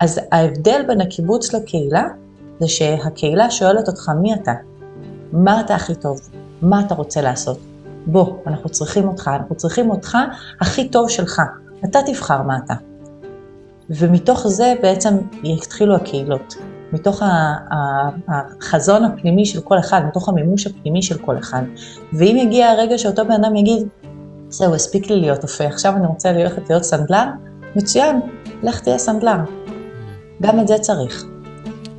אז ההבדל בין הקיבוץ לקהילה, זה שהקהילה שואלת אותך מי אתה, מה אתה הכי טוב, מה אתה רוצה לעשות. בוא, אנחנו צריכים אותך, אנחנו צריכים אותך הכי טוב שלך. אתה תבחר מה אתה. ומתוך זה בעצם יתחילו הקהילות. מתוך החזון הפנימי של כל אחד, מתוך המימוש הפנימי של כל אחד. ואם יגיע הרגע שאותו בן אדם יגיד, זהו, הספיק לי להיות אופה, עכשיו אני רוצה ללכת להיות סנדלר, מצוין, לך תהיה סנדלר. גם את זה צריך.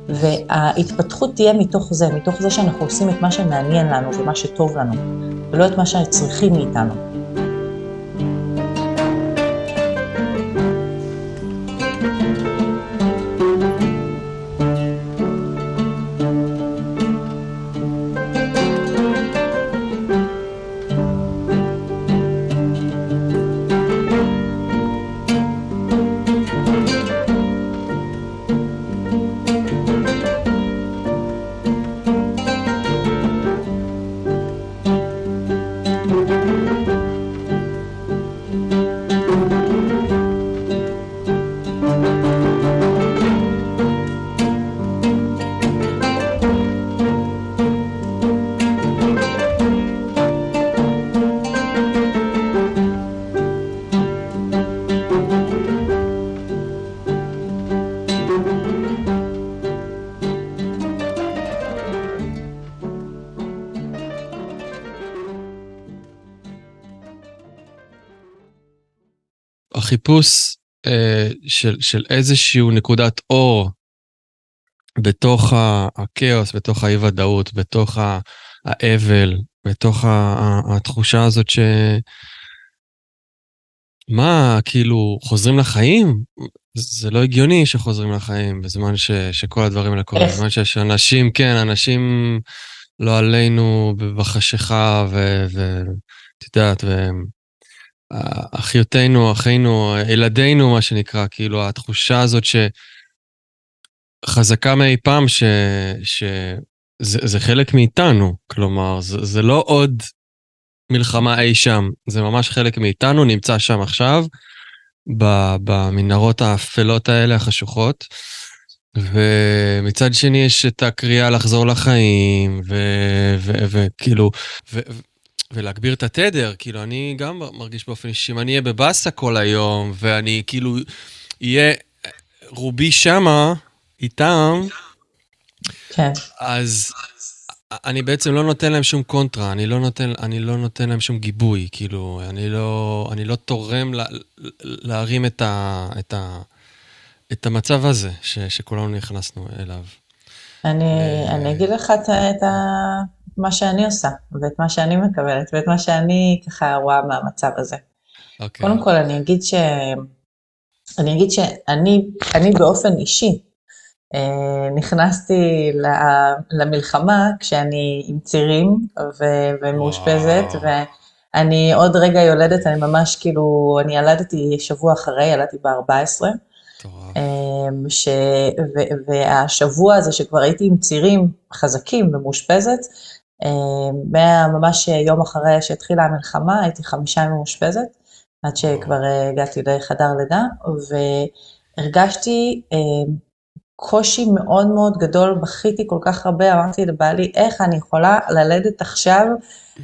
וההתפתחות תהיה מתוך זה, מתוך זה שאנחנו עושים את מה שמעניין לנו ומה שטוב לנו, ולא את מה שצריכים מאיתנו. חיפוש אה, של, של איזשהו נקודת אור בתוך הכאוס, בתוך האי-ודאות, בתוך האבל, בתוך התחושה הזאת ש... מה, כאילו, חוזרים לחיים? זה לא הגיוני שחוזרים לחיים בזמן ש, שכל הדברים האלה קורים. בזמן שיש אנשים, כן, אנשים לא עלינו בחשיכה, ואת יודעת, והם... אחיותינו, אחינו, ילדינו, מה שנקרא, כאילו, התחושה הזאת שחזקה מאי פעם, שזה חלק מאיתנו, כלומר, זה, זה לא עוד מלחמה אי שם, זה ממש חלק מאיתנו, נמצא שם עכשיו, במנהרות האפלות האלה, החשוכות. ומצד שני יש את הקריאה לחזור לחיים, וכאילו, ולהגביר את התדר, כאילו, אני גם מרגיש באופן אישי, אם אני אהיה בבאסה כל היום, ואני כאילו, אהיה רובי שמה, איתם, כן. אז אני בעצם לא נותן להם שום קונטרה, אני לא נותן, אני לא נותן להם שום גיבוי, כאילו, אני לא, אני לא תורם לה, להרים את, ה, את, ה, את המצב הזה ש, שכולנו נכנסנו אליו. אני, אני אגיד לך את, את ה... מה שאני עושה, ואת מה שאני מקבלת, ואת מה שאני ככה רואה מהמצב הזה. Okay. אוקיי. קודם כל, אני אגיד ש... אני אגיד שאני אני באופן אישי אה, נכנסתי למלחמה כשאני עם צירים ו- ומאושפזת, wow. ואני עוד רגע יולדת, אני ממש כאילו, אני ילדתי שבוע אחרי, ילדתי ב-14. אמ, ש... ו... והשבוע הזה שכבר הייתי עם צירים חזקים ומאושפזת, אמ, ממש יום אחרי שהתחילה המלחמה, הייתי חמישה ימים מאושפזת, עד שכבר אה, הגעתי לחדר לידה, והרגשתי אמ, קושי מאוד מאוד גדול, בכיתי כל כך הרבה, אמרתי לבעלי, איך אני יכולה ללדת עכשיו,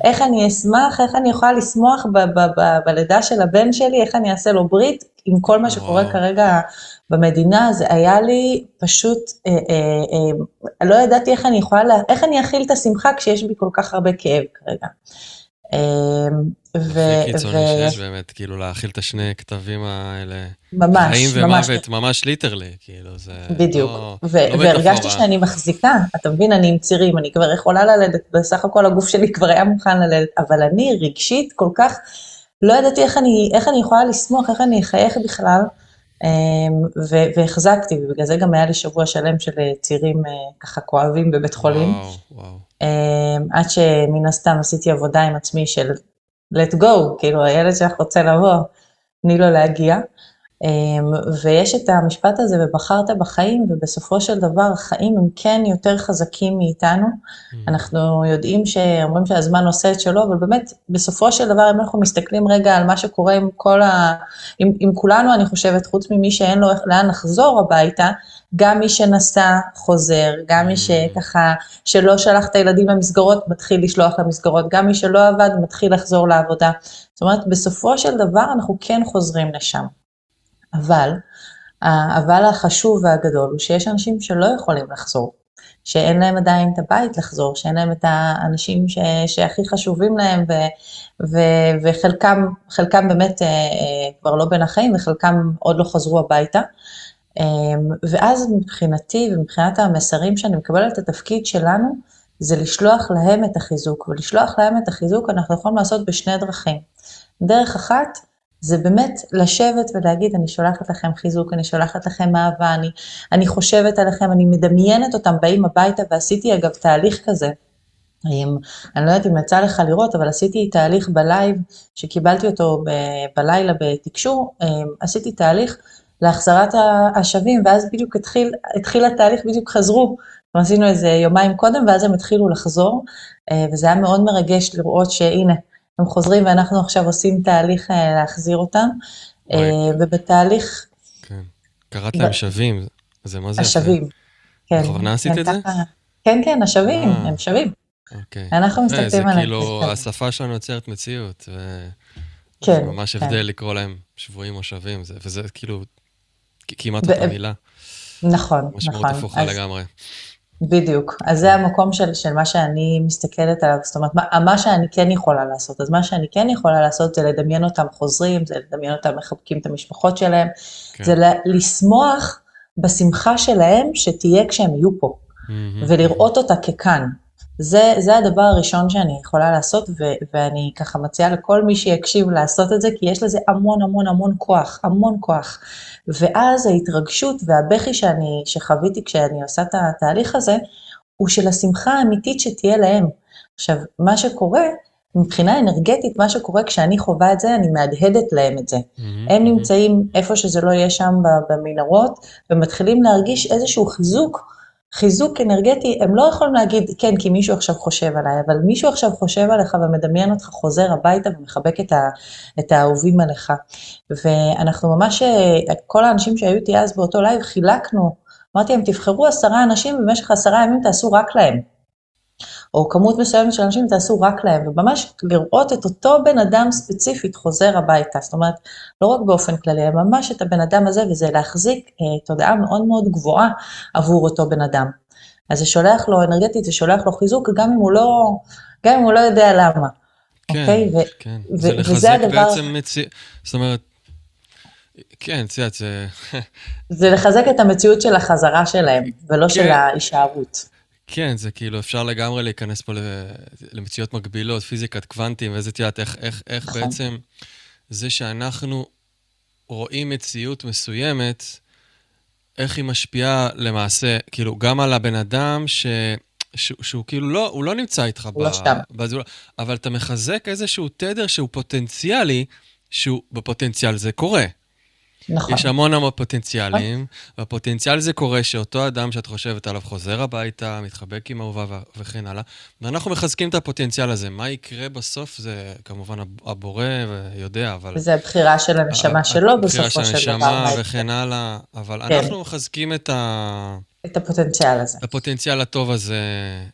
איך אני אשמח, איך אני יכולה לשמוח בלידה של הבן שלי, איך אני אעשה לו ברית, עם כל מה שקורה כרגע במדינה, זה היה לי פשוט, אה, אה, אה, לא ידעתי איך אני יכולה, איך אני אכיל את השמחה כשיש בי כל כך הרבה כאב כרגע. אה, הכי קיצוני שיש באמת, כאילו להכיל את השני כתבים האלה. ממש, חיים ממש. חיים ומוות, ממש ליטרלי, כאילו זה... בדיוק. לא, ו- לא והרגשתי שאני מחזיקה, אתה מבין, אני עם צירים, אני כבר יכולה ללדת, בסך הכל הגוף שלי כבר היה מוכן ללדת, אבל אני רגשית כל כך, לא ידעתי איך אני, איך אני יכולה לשמוח, איך אני אחייך בכלל. אמ, והחזקתי, ובגלל זה גם היה לי שבוע שלם של אה, צירים אה, ככה כואבים בבית חולים. וואו, וואו. אמ, עד שמן הסתם עשיתי עבודה עם עצמי של let go, כאילו הילד שלך רוצה לבוא, תני לו להגיע. אמ, ויש את המשפט הזה, ובחרת בחיים, ובסופו של דבר החיים הם כן יותר חזקים מאיתנו. Mm. אנחנו יודעים שאומרים שהזמן עושה את שלו, אבל באמת, בסופו של דבר, אם אנחנו מסתכלים רגע על מה שקורה עם כל ה... עם, עם כולנו, אני חושבת, חוץ ממי שאין לו לאן לחזור הביתה, גם מי שנסע חוזר, גם מי mm. שככה, שלא שלח את הילדים למסגרות, מתחיל לשלוח למסגרות, גם מי שלא עבד, מתחיל לחזור לעבודה. זאת אומרת, בסופו של דבר אנחנו כן חוזרים לשם. אבל, האבל החשוב והגדול הוא שיש אנשים שלא יכולים לחזור, שאין להם עדיין את הבית לחזור, שאין להם את האנשים ש, שהכי חשובים להם, ו, ו, וחלקם באמת אה, אה, כבר לא בין החיים, וחלקם עוד לא חזרו הביתה. אה, ואז מבחינתי ומבחינת המסרים שאני מקבלת התפקיד שלנו, זה לשלוח להם את החיזוק, ולשלוח להם את החיזוק אנחנו יכולים לעשות בשני דרכים. דרך אחת, זה באמת לשבת ולהגיד, אני שולחת לכם חיזוק, אני שולחת לכם אהבה, אני, אני חושבת עליכם, אני מדמיינת אותם באים הביתה, ועשיתי אגב תהליך כזה. עם, אני לא יודעת אם יצא לך לראות, אבל עשיתי תהליך בלייב, שקיבלתי אותו ב, בלילה בתקשור, עשיתי תהליך להחזרת השבים, ואז בדיוק התחיל, התחיל התהליך, בדיוק חזרו, עשינו איזה יומיים קודם, ואז הם התחילו לחזור, וזה היה מאוד מרגש לראות שהנה, הם חוזרים ואנחנו עכשיו עושים תהליך אה, להחזיר אותם, אה, ובתהליך... כן, קראת להם שווים, זה מה זה. השווים, כן. בכוונה עשית את זה? כן, כן, השווים, אה. הם שווים. אוקיי. אנחנו מסתכלים עליהם. זה כאילו, השפה שלנו יוצרת מציאות, ו... כן. זה ממש כן. הבדל לקרוא להם שבויים או שווים, וזה כאילו כמעט אותה מילה. נכון, נכון. משמעות הפוכה לגמרי. בדיוק. אז זה המקום של, של מה שאני מסתכלת עליו, זאת אומרת, מה, מה שאני כן יכולה לעשות. אז מה שאני כן יכולה לעשות זה לדמיין אותם חוזרים, זה לדמיין אותם מחבקים את המשפחות שלהם, כן. זה לשמוח בשמחה שלהם שתהיה כשהם יהיו פה, mm-hmm. ולראות אותה ככאן. זה, זה הדבר הראשון שאני יכולה לעשות, ו, ואני ככה מציעה לכל מי שיקשיב לעשות את זה, כי יש לזה המון המון המון כוח, המון כוח. ואז ההתרגשות והבכי שאני, שחוויתי כשאני עושה את התהליך הזה, הוא של השמחה האמיתית שתהיה להם. עכשיו, מה שקורה, מבחינה אנרגטית, מה שקורה כשאני חווה את זה, אני מהדהדת להם את זה. Mm-hmm, הם נמצאים איפה שזה לא יהיה שם במנהרות, ומתחילים להרגיש איזשהו חיזוק חיזוק אנרגטי, הם לא יכולים להגיד, כן, כי מישהו עכשיו חושב עליי, אבל מישהו עכשיו חושב עליך ומדמיין אותך חוזר הביתה ומחבק את, ה, את האהובים עליך. ואנחנו ממש, כל האנשים שהיו איתי אז באותו לייב, חילקנו, אמרתי להם, תבחרו עשרה אנשים ובמשך עשרה ימים תעשו רק להם. או כמות מסוימת של אנשים תעשו רק להם, וממש לראות את אותו בן אדם ספציפית חוזר הביתה, זאת אומרת, לא רק באופן כללי, אלא ממש את הבן אדם הזה, וזה להחזיק אה, תודעה מאוד מאוד גבוהה עבור אותו בן אדם. אז זה שולח לו אנרגטית, זה שולח לו חיזוק, גם אם הוא לא, גם אם הוא לא יודע למה. כן, אוקיי? ו- כן. ו- זה לחזק הדבר... בעצם מציא... זאת אומרת, כן, את יודעת, זה... זה לחזק את המציאות של החזרה שלהם, ולא כן. של ההישארות. כן, זה כאילו, אפשר לגמרי להיכנס פה למציאות מקבילות, פיזיקת קוונטים, ואיזה, את יודעת, איך, איך, איך נכון. בעצם זה שאנחנו רואים מציאות מסוימת, איך היא משפיעה למעשה, כאילו, גם על הבן אדם ש... שהוא, שהוא כאילו לא, הוא לא נמצא איתך. הוא ב, לא שם. בזול, אבל אתה מחזק איזשהו תדר שהוא פוטנציאלי, שהוא בפוטנציאל זה קורה. נכון. יש המון המון פוטנציאלים, והפוטנציאל זה קורה שאותו אדם שאת חושבת עליו חוזר הביתה, מתחבק עם אהובה וכן הלאה, ואנחנו מחזקים את הפוטנציאל הזה. מה יקרה בסוף זה כמובן הבורא יודע, אבל... זה הבחירה של הנשמה שלו בסופו של דבר. הבחירה של הנשמה וכן הלאה, אבל כן. אנחנו מחזקים את ה... את הפוטנציאל הזה. הפוטנציאל הטוב הזה,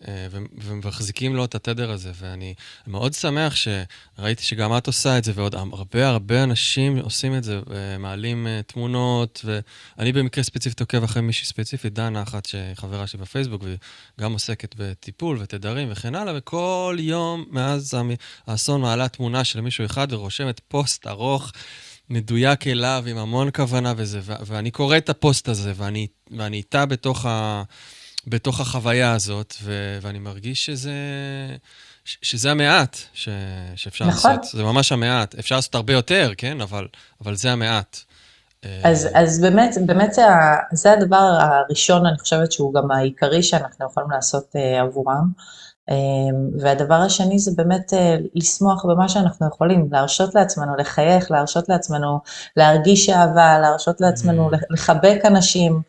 אה, ומחזיקים לו את התדר הזה. ואני מאוד שמח שראיתי שגם את עושה את זה, ועוד הרבה הרבה אנשים עושים את זה, ומעלים אה, תמונות, ואני במקרה ספציפית עוקב אחרי מישהי ספציפית, דנה אחת, שחברה שלי בפייסבוק, וגם עוסקת בטיפול ותדרים וכן הלאה, וכל יום מאז האסון מעלה תמונה של מישהו אחד ורושמת פוסט ארוך. מדויק אליו, עם המון כוונה וזה, ו- ואני קורא את הפוסט הזה, ואני, ואני איתה בתוך, ה, בתוך החוויה הזאת, ו- ואני מרגיש שזה... שזה המעט ש, שאפשר נכון. לעשות. זה ממש המעט. אפשר לעשות הרבה יותר, כן? אבל, אבל זה המעט. אז, אז באמת, באמת זה, זה הדבר הראשון, אני חושבת שהוא גם העיקרי שאנחנו יכולים לעשות uh, עבורם. והדבר השני זה באמת לשמוח במה שאנחנו יכולים, להרשות לעצמנו לחייך, להרשות לעצמנו להרגיש אהבה, להרשות לעצמנו mm. לחבק אנשים.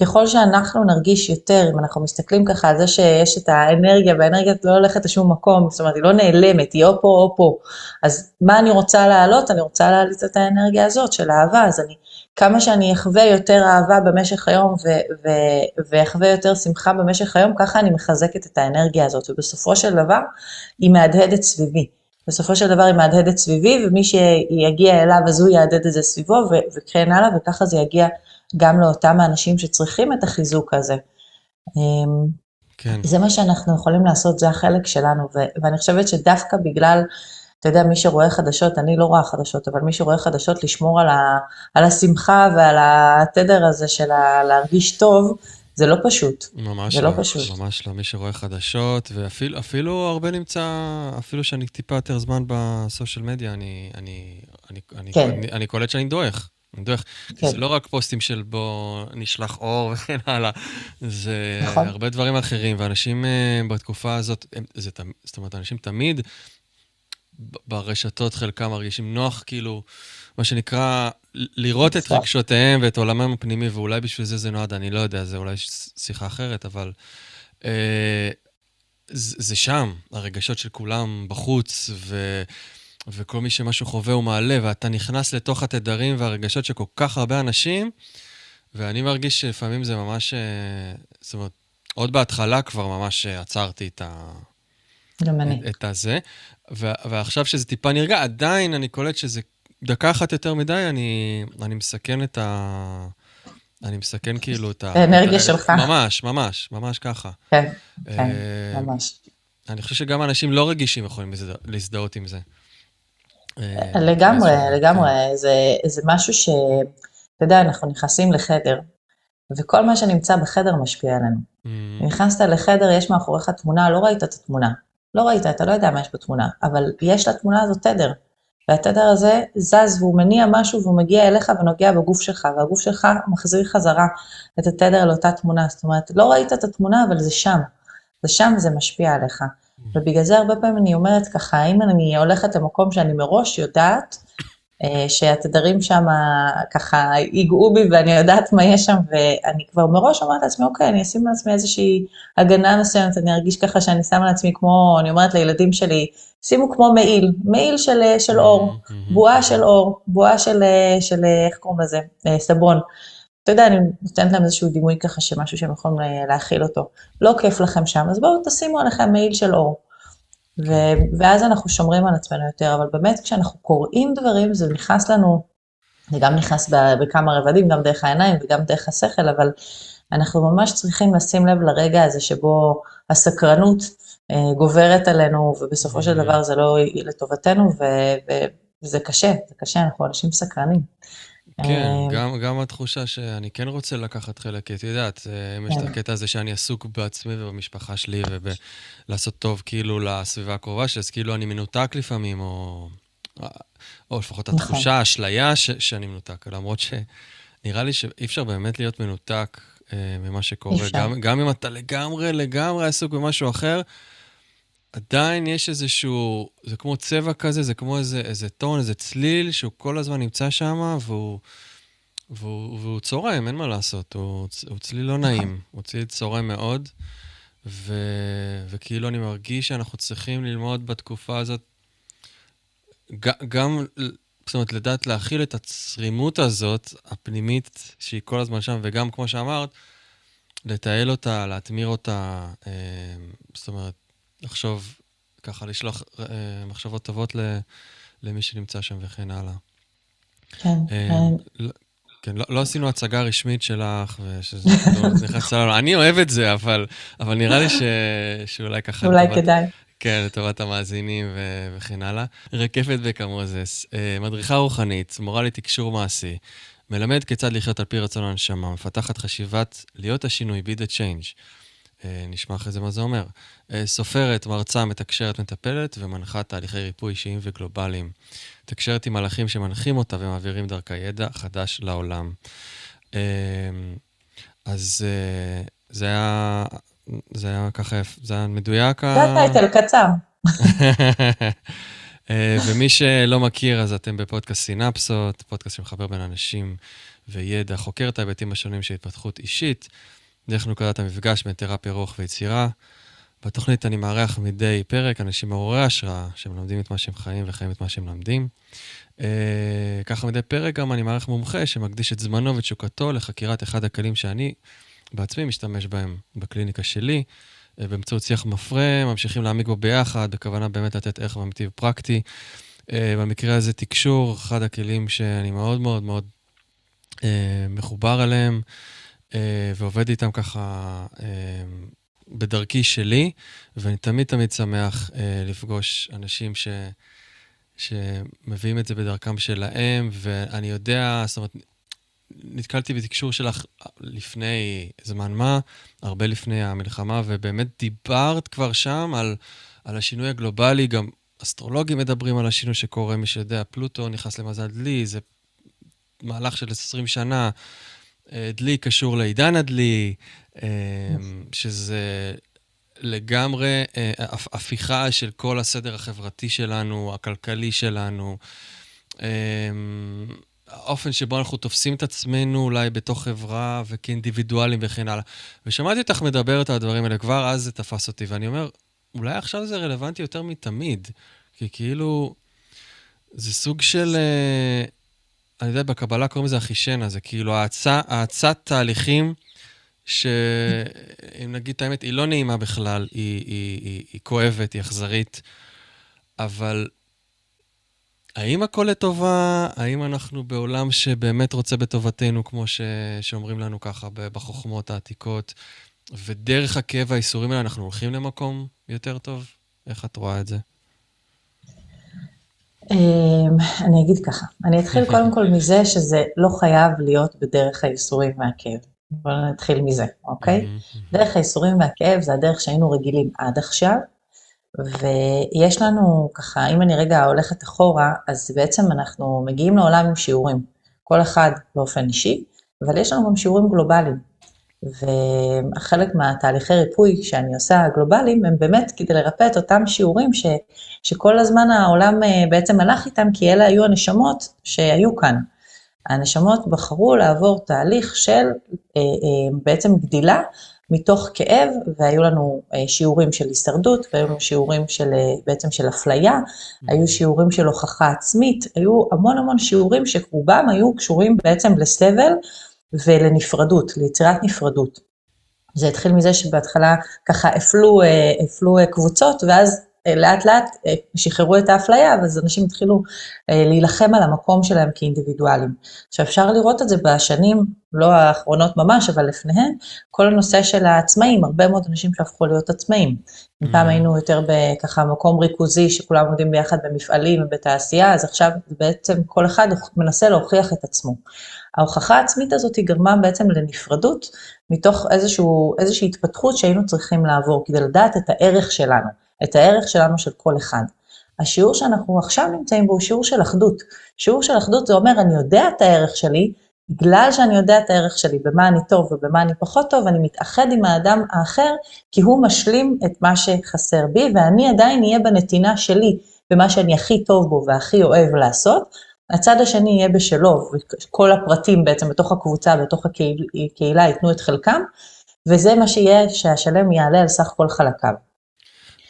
ככל שאנחנו נרגיש יותר, אם אנחנו מסתכלים ככה על זה שיש את האנרגיה, והאנרגיה לא הולכת לשום מקום, זאת אומרת, היא לא נעלמת, היא או פה או פה. אז מה אני רוצה להעלות? אני רוצה להעלות את האנרגיה הזאת של אהבה, אז אני, כמה שאני אחווה יותר אהבה במשך היום ואחווה יותר שמחה במשך היום, ככה אני מחזקת את האנרגיה הזאת, ובסופו של דבר היא מהדהדת סביבי. בסופו של דבר היא מהדהדת סביבי, ומי שיגיע אליו אז הוא יהדהד את זה סביבו, וכן הלאה, וככה זה יגיע גם לאותם האנשים שצריכים את החיזוק הזה. אמ, כן. זה מה שאנחנו יכולים לעשות, זה החלק שלנו, ואני חושבת שדווקא בגלל, אתה יודע, מי שרואה חדשות, אני לא רואה חדשות, אבל מי שרואה חדשות, לשמור על, ה- על השמחה ועל התדר הזה של ה- להרגיש טוב, זה לא פשוט. ממש זה לא, לא פשוט. ממש לא, מי שרואה חדשות, ואפילו הרבה נמצא, אפילו שאני טיפה יותר זמן בסושיאל מדיה, אני, אני, אני, אני, כן. אני, אני קולט שאני דועך. דרך, כן. זה לא רק פוסטים של בוא נשלח אור וכן הלאה, זה נכון. הרבה דברים אחרים, ואנשים uh, בתקופה הזאת, הם, זה, זאת אומרת, אנשים תמיד ברשתות, חלקם מרגישים נוח, כאילו, מה שנקרא, לראות את רגשותיהם ואת עולמם הפנימי, ואולי בשביל זה זה נועד, אני לא יודע, זה אולי שיחה אחרת, אבל uh, זה, זה שם, הרגשות של כולם בחוץ, ו... וכל מי שמשהו חווה הוא מעלה, ואתה נכנס לתוך התדרים והרגשות של כל כך הרבה אנשים, ואני מרגיש שלפעמים זה ממש, אה, זאת אומרת, עוד בהתחלה כבר ממש עצרתי את ה... גם אני. את הזה. ו- ועכשיו שזה טיפה נרגע, עדיין אני קולט שזה דקה אחת יותר מדי, אני, אני מסכן את ה... אני מסכן כאילו את ה... האנרגיה שלך. ממש, ממש, ממש ככה. כן, כן, אה, ממש. אני חושב שגם אנשים לא רגישים יכולים להזדהות עם זה. אה, לגמרי, לגמרי, כן. זה, משהו ש... אתה יודע, אנחנו נכנסים לחדר, וכל מה שנמצא בחדר משפיע עלינו. Mm. נכנסת לחדר, יש מאחוריך תמונה, לא ראית את התמונה. לא ראית, אתה לא יודע מה יש בתמונה, אבל יש לתמונה הזאת תדר. והתדר הזה זז והוא מניע משהו והוא מגיע אליך ונוגע בגוף שלך, והגוף שלך מחזיר חזרה את התדר לאותה תמונה. זאת אומרת, לא ראית את התמונה, אבל זה שם. זה שם וזה משפיע עליך. ובגלל זה הרבה פעמים אני אומרת ככה, אם אני הולכת למקום שאני מראש יודעת, שהתדרים שם ככה ייגעו בי ואני יודעת מה יש שם, ואני כבר מראש אומרת לעצמי, אוקיי, אני אשים לעצמי איזושהי הגנה מסוימת, אני ארגיש ככה שאני שמה לעצמי כמו, אני אומרת לילדים שלי, שימו כמו מעיל, מעיל של, של אור, בועה של אור, בועה של, של, איך קוראים לזה, אה, סבון. אתה יודע, אני נותנת להם איזשהו דימוי ככה שמשהו שהם יכולים להכיל אותו. לא כיף לכם שם, אז בואו תשימו עליכם מעיל של אור. ו- ואז אנחנו שומרים על עצמנו יותר, אבל באמת כשאנחנו קוראים דברים זה נכנס לנו, זה גם נכנס בכמה רבדים, גם דרך העיניים וגם דרך השכל, אבל אנחנו ממש צריכים לשים לב לרגע הזה שבו הסקרנות אה, גוברת עלינו, ובסופו של דבר זה לא לטובתנו, ו- וזה קשה, זה קשה, אנחנו אנשים סקרנים. כן, אה, גם, גם התחושה שאני כן רוצה לקחת חלק, כי את יודעת, אה, אם יש את כן. הקטע הזה שאני עסוק בעצמי ובמשפחה שלי ובלעשות טוב כאילו לסביבה הקרובה שלי, אז כאילו אני מנותק לפעמים, או, או לפחות נכון. התחושה, האשליה ש, שאני מנותק, למרות שנראה לי שאי אפשר באמת להיות מנותק אה, ממה שקורה, גם, גם אם אתה לגמרי לגמרי עסוק במשהו אחר. עדיין יש איזשהו, זה כמו צבע כזה, זה כמו איזה, איזה טון, איזה צליל, שהוא כל הזמן נמצא שם, והוא, והוא, והוא צורם, אין מה לעשות, הוא, הוא צליל לא נעים, הוא צליל צורם מאוד, ו, וכאילו אני מרגיש שאנחנו צריכים ללמוד בתקופה הזאת, גם, זאת אומרת, לדעת להכיל את הצרימות הזאת, הפנימית, שהיא כל הזמן שם, וגם, כמו שאמרת, לתעל אותה, להטמיר אותה, אה, זאת אומרת, לחשוב, ככה לשלוח אה, מחשבות טובות למי שנמצא שם וכן הלאה. כן. אה, לא, כן, לא, לא עשינו הצגה רשמית שלך, ושזה נכנס לנו. אני אוהב את זה, אבל, אבל נראה לי ש, שאולי ככה... אולי לטובת, כדאי. כן, לטובת המאזינים ו, וכן הלאה. רקפת בקה מוזס, אה, מדריכה רוחנית, מורה לתקשור מעשי, מלמד כיצד לחיות על פי רצון הנשמה, מפתחת חשיבת להיות השינוי, be the change. אה, נשמע אחרי זה מה זה אומר. אה, סופרת, מרצה, מתקשרת, מטפלת ומנחה תהליכי ריפוי אישיים וגלובליים. מתקשרת עם מלאכים שמנחים אותה ומעבירים דרכה ידע חדש לעולם. אה, אז זה היה זה היה ככה, זה היה מדויק. זה הטייטל, קצר. ומי שלא מכיר, אז אתם בפודקאסט סינפסות, פודקאסט שמחבר בין אנשים וידע, חוקר את ההיבטים השונים של התפתחות אישית, דרך נקודת המפגש בין תרפיה, רוח ויצירה. בתוכנית אני מארח מדי פרק אנשים מעוררי השראה, שמלמדים את מה שהם חיים וחיים את מה שהם לומדים. אה, ככה מדי פרק גם אני מארח מומחה שמקדיש את זמנו ותשוקתו לחקירת אחד הכלים שאני בעצמי משתמש בהם בקליניקה שלי. אה, באמצעות שיח מפרה, ממשיכים להעמיק בו ביחד, בכוונה באמת לתת ערך אמיתי ופרקטי. אה, במקרה הזה תקשור, אחד הכלים שאני מאוד מאוד מאוד אה, מחובר אליהם, ועובד איתם ככה בדרכי שלי, ואני תמיד תמיד שמח לפגוש אנשים ש... שמביאים את זה בדרכם שלהם, ואני יודע, זאת אומרת, נתקלתי בתקשור שלך לפני זמן מה, הרבה לפני המלחמה, ובאמת דיברת כבר שם על, על השינוי הגלובלי, גם אסטרולוגים מדברים על השינוי שקורה, מי שיודע, פלוטו נכנס למזל דלי, זה מהלך של 20 שנה. אה, דלי קשור לעידן הדלי, אה, שזה לגמרי אה, הפיכה של כל הסדר החברתי שלנו, הכלכלי שלנו. האופן שבו אנחנו תופסים את עצמנו אולי בתוך חברה וכאינדיבידואלים וכן הלאה. ושמעתי אותך מדברת על הדברים האלה, כבר אז זה תפס אותי, ואני אומר, אולי עכשיו זה רלוונטי יותר מתמיד, כי כאילו, זה סוג של, אני יודע, בקבלה קוראים לזה אחישנה, זה כאילו האצת תהליכים, שאם נגיד את האמת, היא לא נעימה בכלל, היא, היא, היא, היא כואבת, היא אכזרית, אבל האם הכל לטובה? האם אנחנו בעולם שבאמת רוצה בטובתנו, כמו ש... שאומרים לנו ככה בחוכמות העתיקות, ודרך הכאב והאיסורים האלה אנחנו הולכים למקום יותר טוב? איך את רואה את זה? אמ, אני אגיד ככה, אני אתחיל קודם כל מזה שזה לא חייב להיות בדרך האיסורים והכאב. בואו נתחיל מזה, אוקיי? דרך האיסורים והכאב זה הדרך שהיינו רגילים עד עכשיו, ויש לנו ככה, אם אני רגע הולכת אחורה, אז בעצם אנחנו מגיעים לעולם עם שיעורים, כל אחד באופן אישי, אבל יש לנו גם שיעורים גלובליים. וחלק מהתהליכי ריפוי שאני עושה גלובליים, הם באמת כדי לרפא את אותם שיעורים ש, שכל הזמן העולם אה, בעצם הלך איתם, כי אלה היו הנשמות שהיו כאן. הנשמות בחרו לעבור תהליך של אה, אה, בעצם גדילה מתוך כאב, והיו לנו שיעורים של הישרדות, והיו לנו שיעורים של, בעצם של אפליה. היו שיעורים של הוכחה עצמית, היו המון המון שיעורים שרובם היו קשורים בעצם לסבל ולנפרדות, ליצירת נפרדות. זה התחיל מזה שבהתחלה ככה הפלו, אה, הפלו קבוצות, ואז לאט לאט אה, שחררו את האפליה, ואז אנשים התחילו אה, להילחם על המקום שלהם כאינדיבידואלים. עכשיו אפשר לראות את זה בשנים, לא האחרונות ממש, אבל לפניהן, כל הנושא של העצמאים, הרבה מאוד אנשים שהפכו להיות עצמאים. אם פעם mm. היינו יותר בככה מקום ריכוזי, שכולם עובדים ביחד במפעלים ובתעשייה, אז עכשיו בעצם כל אחד מנסה להוכיח את עצמו. ההוכחה העצמית הזאת היא גרמה בעצם לנפרדות, מתוך איזשהו, איזושהי התפתחות שהיינו צריכים לעבור, כדי לדעת את הערך שלנו. את הערך שלנו של כל אחד. השיעור שאנחנו עכשיו נמצאים בו הוא שיעור של אחדות. שיעור של אחדות זה אומר, אני יודע את הערך שלי, בגלל שאני יודע את הערך שלי, במה אני טוב ובמה אני פחות טוב, אני מתאחד עם האדם האחר, כי הוא משלים את מה שחסר בי, ואני עדיין אהיה בנתינה שלי, במה שאני הכי טוב בו והכי אוהב לעשות. הצד השני יהיה בשלו, וכל הפרטים בעצם בתוך הקבוצה, בתוך הקהילה, ייתנו את חלקם, וזה מה שיהיה שהשלם יעלה על סך כל חלקיו.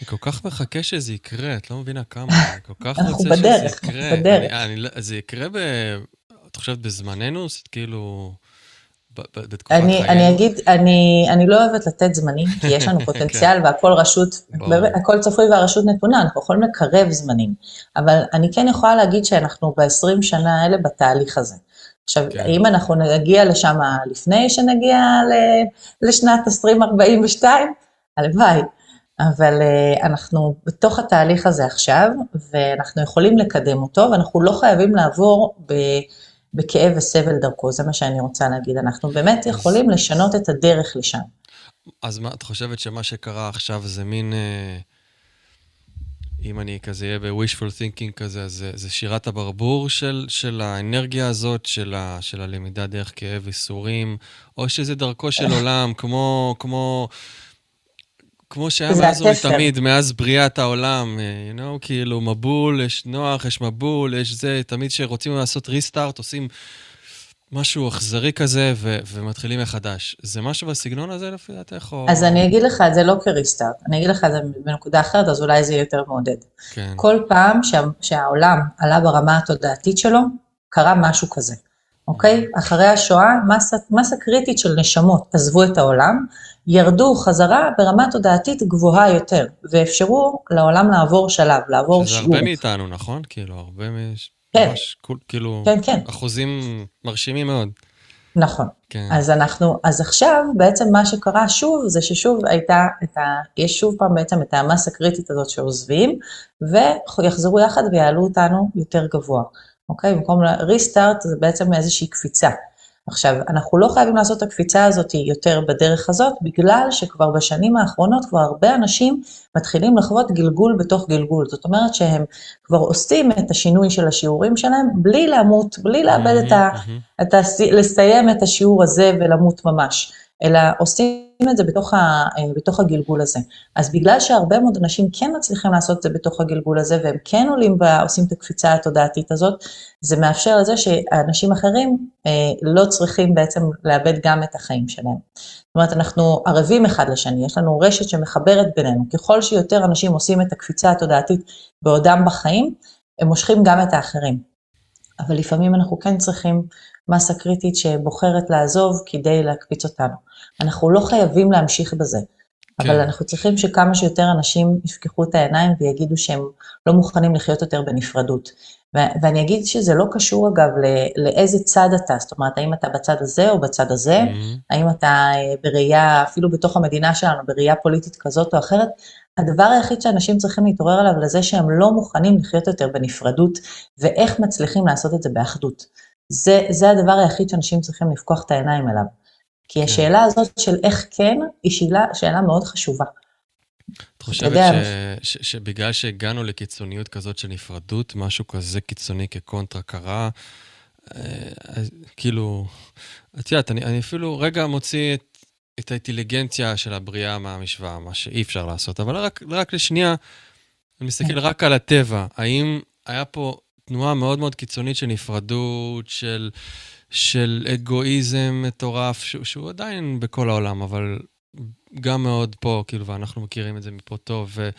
אני כל כך מחכה שזה יקרה, את לא מבינה כמה, אני כל כך רוצה שזה יקרה. אנחנו בדרך, בדרך. אני, אני, לא- זה יקרה ב... את חושבת בזמננו? זה כאילו... בתקופת אני? אני אגיד, אני, אני לא אוהבת לתת זמנים, כי יש לנו פוטנציאל והכל רשות, הכל צפוי והרשות נתונה, אנחנו יכולים לקרב זמנים. אבל אני כן יכולה להגיד שאנחנו ב-20 שנה האלה בתהליך הזה. עכשיו, כן. האם אנחנו נגיע לשם לפני שנגיע לשנת 2042? הלוואי. אבל uh, אנחנו בתוך התהליך הזה עכשיו, ואנחנו יכולים לקדם אותו, ואנחנו לא חייבים לעבור ב, בכאב וסבל דרכו, זה מה שאני רוצה להגיד. אנחנו באמת יכולים לשנות את הדרך לשם. אז מה, את חושבת שמה שקרה עכשיו זה מין, uh, אם אני כזה אהיה ב-wishful thinking כזה, אז זה, זה שירת הברבור של, של האנרגיה הזאת, של, ה, של הלמידה דרך כאב, ייסורים, או שזה דרכו של עולם, כמו... כמו כמו שהיה מאז ומתמיד, מאז בריאת העולם, אה, you know, כאילו מבול, יש נוח, יש מבול, יש זה, תמיד כשרוצים לעשות ריסטארט, עושים משהו אכזרי כזה ו- ומתחילים מחדש. זה משהו בסגנון הזה לפי דעתך או... אז אני אגיד לך את זה לא כריסטארט, אני אגיד לך את זה בנקודה אחרת, אז אולי זה יהיה יותר מעודד. כן. כל פעם שה- שהעולם עלה ברמה התודעתית שלו, קרה משהו כזה, אוקיי? אחרי השואה, מסה, מסה קריטית של נשמות עזבו את העולם, ירדו חזרה ברמה תודעתית גבוהה יותר, ואפשרו לעולם לעבור שלב, לעבור שזה שיעור. הרבה מאיתנו, נכון? כאילו, הרבה מ... כן. ממש, כאילו, כן, כן. אחוזים מרשימים מאוד. נכון. כן. אז אנחנו, אז עכשיו בעצם מה שקרה שוב, זה ששוב הייתה את ה... יש שוב פעם בעצם את המסה הקריטית הזאת שעוזבים, ויחזרו יחד ויעלו אותנו יותר גבוה, אוקיי? במקום ריסטארט זה בעצם איזושהי קפיצה. עכשיו, אנחנו לא חייבים לעשות את הקפיצה הזאת יותר בדרך הזאת, בגלל שכבר בשנים האחרונות כבר הרבה אנשים מתחילים לחוות גלגול בתוך גלגול. זאת אומרת שהם כבר עושים את השינוי של השיעורים שלהם בלי למות, בלי לאבד את ה... מהמם, מהמם. את ה... לסיים את השיעור הזה ולמות ממש, אלא עושים את זה בתוך, ה... אה, בתוך הגלגול הזה. אז בגלל שהרבה מאוד אנשים כן מצליחים לעשות את זה בתוך הגלגול הזה, והם כן עולים ועושים את הקפיצה התודעתית הזאת, זה מאפשר לזה שאנשים אחרים אה, לא צריכים בעצם לאבד גם את החיים שלהם. זאת אומרת, אנחנו ערבים אחד לשני, יש לנו רשת שמחברת בינינו. ככל שיותר אנשים עושים את הקפיצה התודעתית בעודם בחיים, הם מושכים גם את האחרים. אבל לפעמים אנחנו כן צריכים מסה קריטית שבוחרת לעזוב כדי להקפיץ אותנו. אנחנו לא חייבים להמשיך בזה, כן. אבל אנחנו צריכים שכמה שיותר אנשים יפקחו את העיניים ויגידו שהם לא מוכנים לחיות יותר בנפרדות. ו- ואני אגיד שזה לא קשור אגב ל- לאיזה צד אתה, זאת אומרת, האם אתה בצד הזה או בצד הזה, מהמם. האם אתה אה, בראייה, אפילו בתוך המדינה שלנו, בראייה פוליטית כזאת או אחרת, הדבר היחיד שאנשים צריכים להתעורר עליו לזה שהם לא מוכנים לחיות יותר בנפרדות, ואיך מצליחים לעשות את זה באחדות. זה, זה הדבר היחיד שאנשים צריכים לפקוח את העיניים אליו. כי כן. השאלה הזאת של איך כן, היא שאלה, שאלה מאוד חשובה. את חושבת ש... ש... שבגלל שהגענו לקיצוניות כזאת של נפרדות, משהו כזה קיצוני כקונטרה קרה, אה, אז כאילו, את יודעת, אני, אני אפילו רגע מוציא את, את האינטליגנציה של הבריאה מהמשוואה, מה שאי אפשר לעשות, אבל רק, רק לשנייה, אני מסתכל רק על הטבע. האם היה פה תנועה מאוד מאוד קיצונית של נפרדות, של, של אגואיזם מטורף, שהוא, שהוא עדיין בכל העולם, אבל גם מאוד פה, כאילו, ואנחנו מכירים את זה מפה טוב, ו,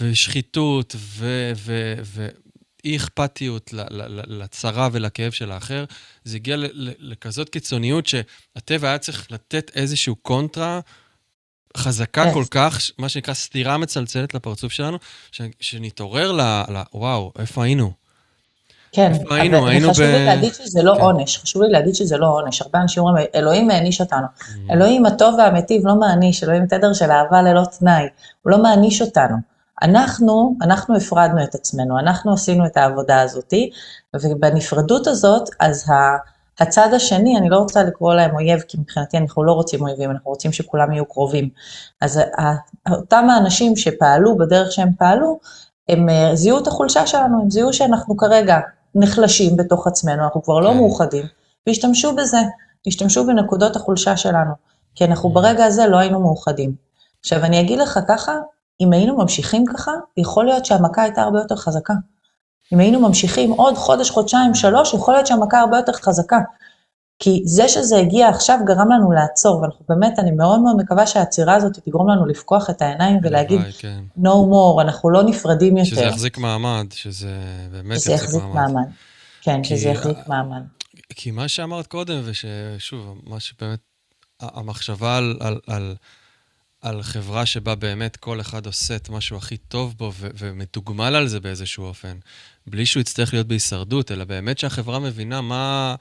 ושחיתות, ו, ו, ואי אכפתיות ל- ל- ל- לצרה ולכאב של האחר, זה הגיע לכזאת קיצוניות שהטבע היה צריך לתת איזשהו קונטרה חזקה. כל כך, מה שנקרא סתירה מצלצלת לפרצוף שלנו, שנתעורר ל... ל- וואו, איפה היינו? כן? אבל היינו חשוב ב- לי להגיד שזה לא כן. עונש, חשוב לי להגיד שזה לא עונש. הרבה אנשים אומרים, אלוהים העניש אותנו. Mm-hmm. אלוהים הטוב והמיטיב לא מעניש, אלוהים תדר של אהבה ללא תנאי, הוא לא מעניש אותנו. אנחנו, אנחנו הפרדנו את עצמנו, אנחנו עשינו את העבודה הזאתי, ובנפרדות הזאת, אז ה- הצד השני, אני לא רוצה לקרוא להם אויב, כי מבחינתי אנחנו לא רוצים אויבים, אנחנו רוצים שכולם יהיו קרובים. אז אותם האנשים שפעלו בדרך שהם פעלו, הם אה, זיהו את החולשה שלנו, הם זיהו שאנחנו כרגע נחלשים בתוך עצמנו, אנחנו כבר לא כן. מאוחדים, והשתמשו בזה, השתמשו בנקודות החולשה שלנו, כי אנחנו. ברגע הזה לא היינו מאוחדים. עכשיו אני אגיד לך ככה, אם היינו ממשיכים ככה, יכול להיות שהמכה הייתה הרבה יותר חזקה. אם היינו ממשיכים עוד חודש, חודשיים, שלוש, יכול להיות שהמכה הרבה יותר חזקה. כי זה שזה הגיע עכשיו גרם לנו לעצור, ואנחנו באמת, אני מאוד מאוד מקווה שהעצירה הזאת תגרום לנו לפקוח את העיניים ולהגיד, כן. no more, אנחנו לא נפרדים יותר. שזה יחזיק מעמד, שזה באמת שזה יחזיק מעמד. כן, כי שזה יחזיק מעמד. כי מה שאמרת קודם, וששוב, מה שבאמת, המחשבה על, על, על, על חברה שבה באמת כל אחד עושה את מה שהוא הכי טוב בו ו- ומתוגמל על זה באיזשהו אופן, בלי שהוא יצטרך להיות בהישרדות, אלא באמת שהחברה מבינה מה,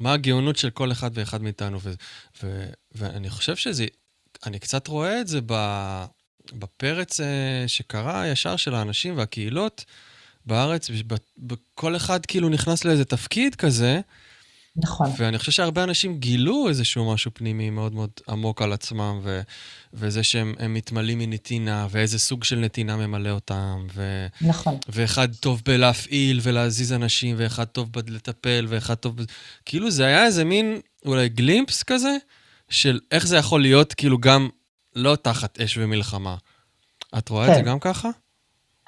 מה הגאונות של כל אחד ואחד מאיתנו. ו- ו- ואני חושב שזה, אני קצת רואה את זה בפרץ אה, שקרה ישר של האנשים והקהילות בארץ, ב- ב- כל אחד כאילו נכנס לאיזה תפקיד כזה, נכון. ואני חושב שהרבה אנשים גילו איזשהו משהו פנימי מאוד מאוד עמוק על עצמם, ו- וזה שהם הם מתמלאים מנתינה, ואיזה סוג של נתינה ממלא אותם, ו- נכון. ואחד טוב בלהפעיל ולהזיז אנשים, ואחד טוב בלטפל, ואחד טוב... ב- כאילו זה היה איזה מין, אולי גלימפס כזה, של איך זה יכול להיות כאילו גם לא תחת אש ומלחמה. את רואה כן. את זה גם ככה?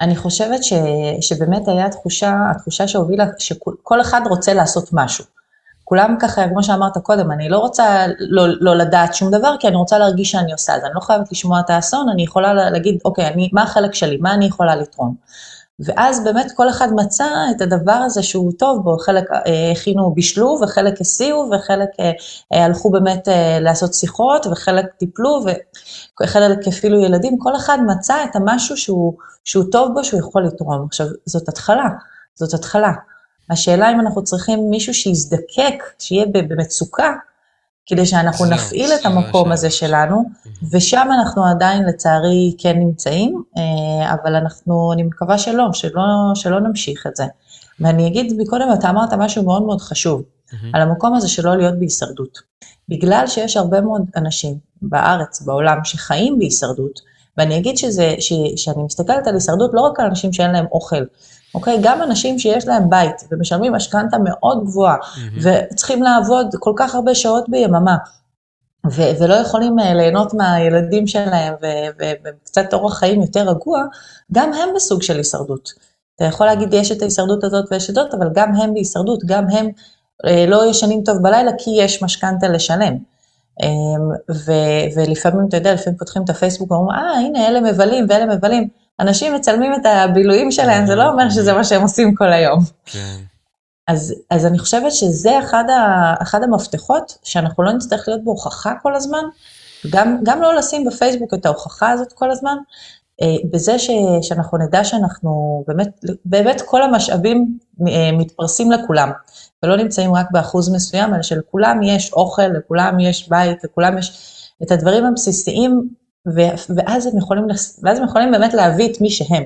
אני חושבת ש, שבאמת היה תחושה, התחושה שהובילה, שכל אחד רוצה לעשות משהו. כולם ככה, כמו שאמרת קודם, אני לא רוצה לא, לא לדעת שום דבר, כי אני רוצה להרגיש שאני עושה את זה. אני לא חייבת לשמוע את האסון, אני יכולה להגיד, אוקיי, אני, מה החלק שלי, מה אני יכולה לתרום. ואז באמת כל אחד מצא את הדבר הזה שהוא טוב בו, חלק אה, הכינו, בישלו, וחלק הסיעו, וחלק אה, אה, הלכו באמת אה, לעשות שיחות, וחלק טיפלו, וחלק אפילו ילדים, כל אחד מצא את המשהו שהוא, שהוא טוב בו, שהוא יכול לתרום. עכשיו, זאת התחלה, זאת התחלה. השאלה אם אנחנו צריכים מישהו שיזדקק, שיהיה במצוקה, כדי שאנחנו נפעיל את המקום הזה שלנו, ושם אנחנו עדיין לצערי כן נמצאים, אה, אבל אנחנו, אני מקווה שלא, שלא, שלא נמשיך את זה. ואני אגיד מקודם, אתה אמרת משהו מאוד מאוד חשוב, על המקום הזה שלא להיות בהישרדות. בגלל שיש הרבה מאוד אנשים בארץ, בעולם, שחיים בהישרדות, ואני אגיד שזה, ש, שאני מסתכלת על הישרדות לא רק על אנשים שאין להם אוכל, אוקיי? גם אנשים שיש להם בית ומשלמים משכנתה מאוד גבוהה, mm-hmm. וצריכים לעבוד כל כך הרבה שעות ביממה, ו- ולא יכולים uh, ליהנות מהילדים שלהם וקצת אורח חיים יותר רגוע, גם הם בסוג של הישרדות. אתה יכול להגיד, יש את ההישרדות הזאת ויש את זאת, אבל גם הם בהישרדות, גם הם uh, לא ישנים טוב בלילה כי יש משכנתה לשלם. Um, ו- ולפעמים, אתה יודע, לפעמים פותחים את הפייסבוק ואומרים, אה, הנה, אלה מבלים ואלה מבלים. אנשים מצלמים את הבילויים שלהם, זה לא אומר שזה מה שהם עושים כל היום. כן. אז, אז אני חושבת שזה אחד, ה, אחד המפתחות, שאנחנו לא נצטרך להיות בהוכחה כל הזמן, גם, גם לא לשים בפייסבוק את ההוכחה הזאת כל הזמן, אה, בזה ש, שאנחנו נדע שאנחנו, באמת, באמת כל המשאבים אה, מתפרסים לכולם, ולא נמצאים רק באחוז מסוים, אלא שלכולם יש אוכל, לכולם יש בית, לכולם יש את הדברים הבסיסיים ואז הם, יכולים, ואז הם יכולים באמת להביא את מי שהם.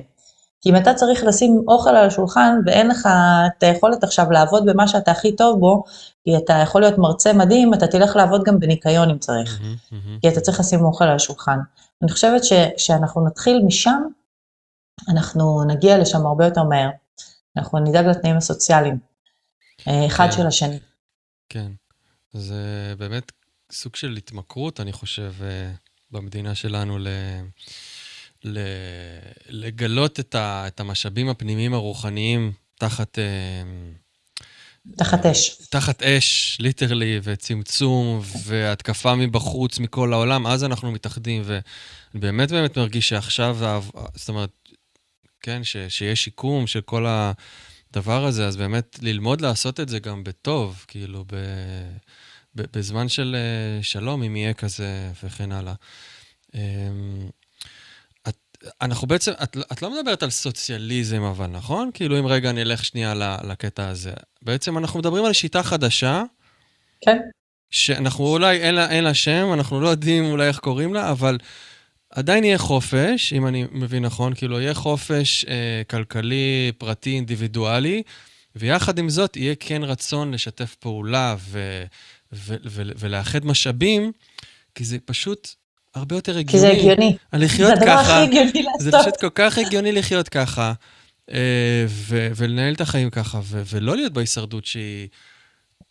כי אם אתה צריך לשים אוכל על השולחן ואין לך את היכולת עכשיו לעבוד במה שאתה הכי טוב בו, כי אתה יכול להיות מרצה מדהים, אתה תלך לעבוד גם בניקיון אם צריך, mm-hmm, mm-hmm. כי אתה צריך לשים אוכל על השולחן. אני חושבת שכשאנחנו נתחיל משם, אנחנו נגיע לשם הרבה יותר מהר. אנחנו נדאג לתנאים הסוציאליים, אה, אחד כן. של השני. כן, זה באמת סוג של התמכרות, אני חושב. אה, במדינה שלנו ל... ל... לגלות את, ה... את המשאבים הפנימיים הרוחניים תחת... אה, תחת אש. תחת אש, ליטרלי, וצמצום, והתקפה מבחוץ, מכל העולם, אז אנחנו מתאחדים, ואני באמת באמת מרגיש שעכשיו, זאת אומרת, כן, ש, שיש שיקום של כל הדבר הזה, אז באמת ללמוד לעשות את זה גם בטוב, כאילו, ב... בזמן של אה, שלום, אם יהיה כזה וכן הלאה. אמ, את, אנחנו בעצם, את, את לא מדברת על סוציאליזם אבל, נכון? כאילו אם רגע נלך שנייה לקטע הזה. בעצם אנחנו מדברים על שיטה חדשה. כן. שאנחנו אולי, אין לה, אין לה שם, אנחנו לא יודעים אולי איך קוראים לה, אבל עדיין יהיה חופש, אם אני מבין נכון, כאילו יהיה חופש אה, כלכלי, פרטי, אינדיבידואלי, ויחד עם זאת יהיה כן רצון לשתף פעולה ו... ולאחד משאבים, כי זה פשוט הרבה יותר הגיוני. כי זה הגיוני. לחיות זה הדבר הכי הגיוני לעשות. זה פשוט כל כך הגיוני לחיות ככה, אה, ולנהל את החיים ככה, ולא להיות בהישרדות שהיא,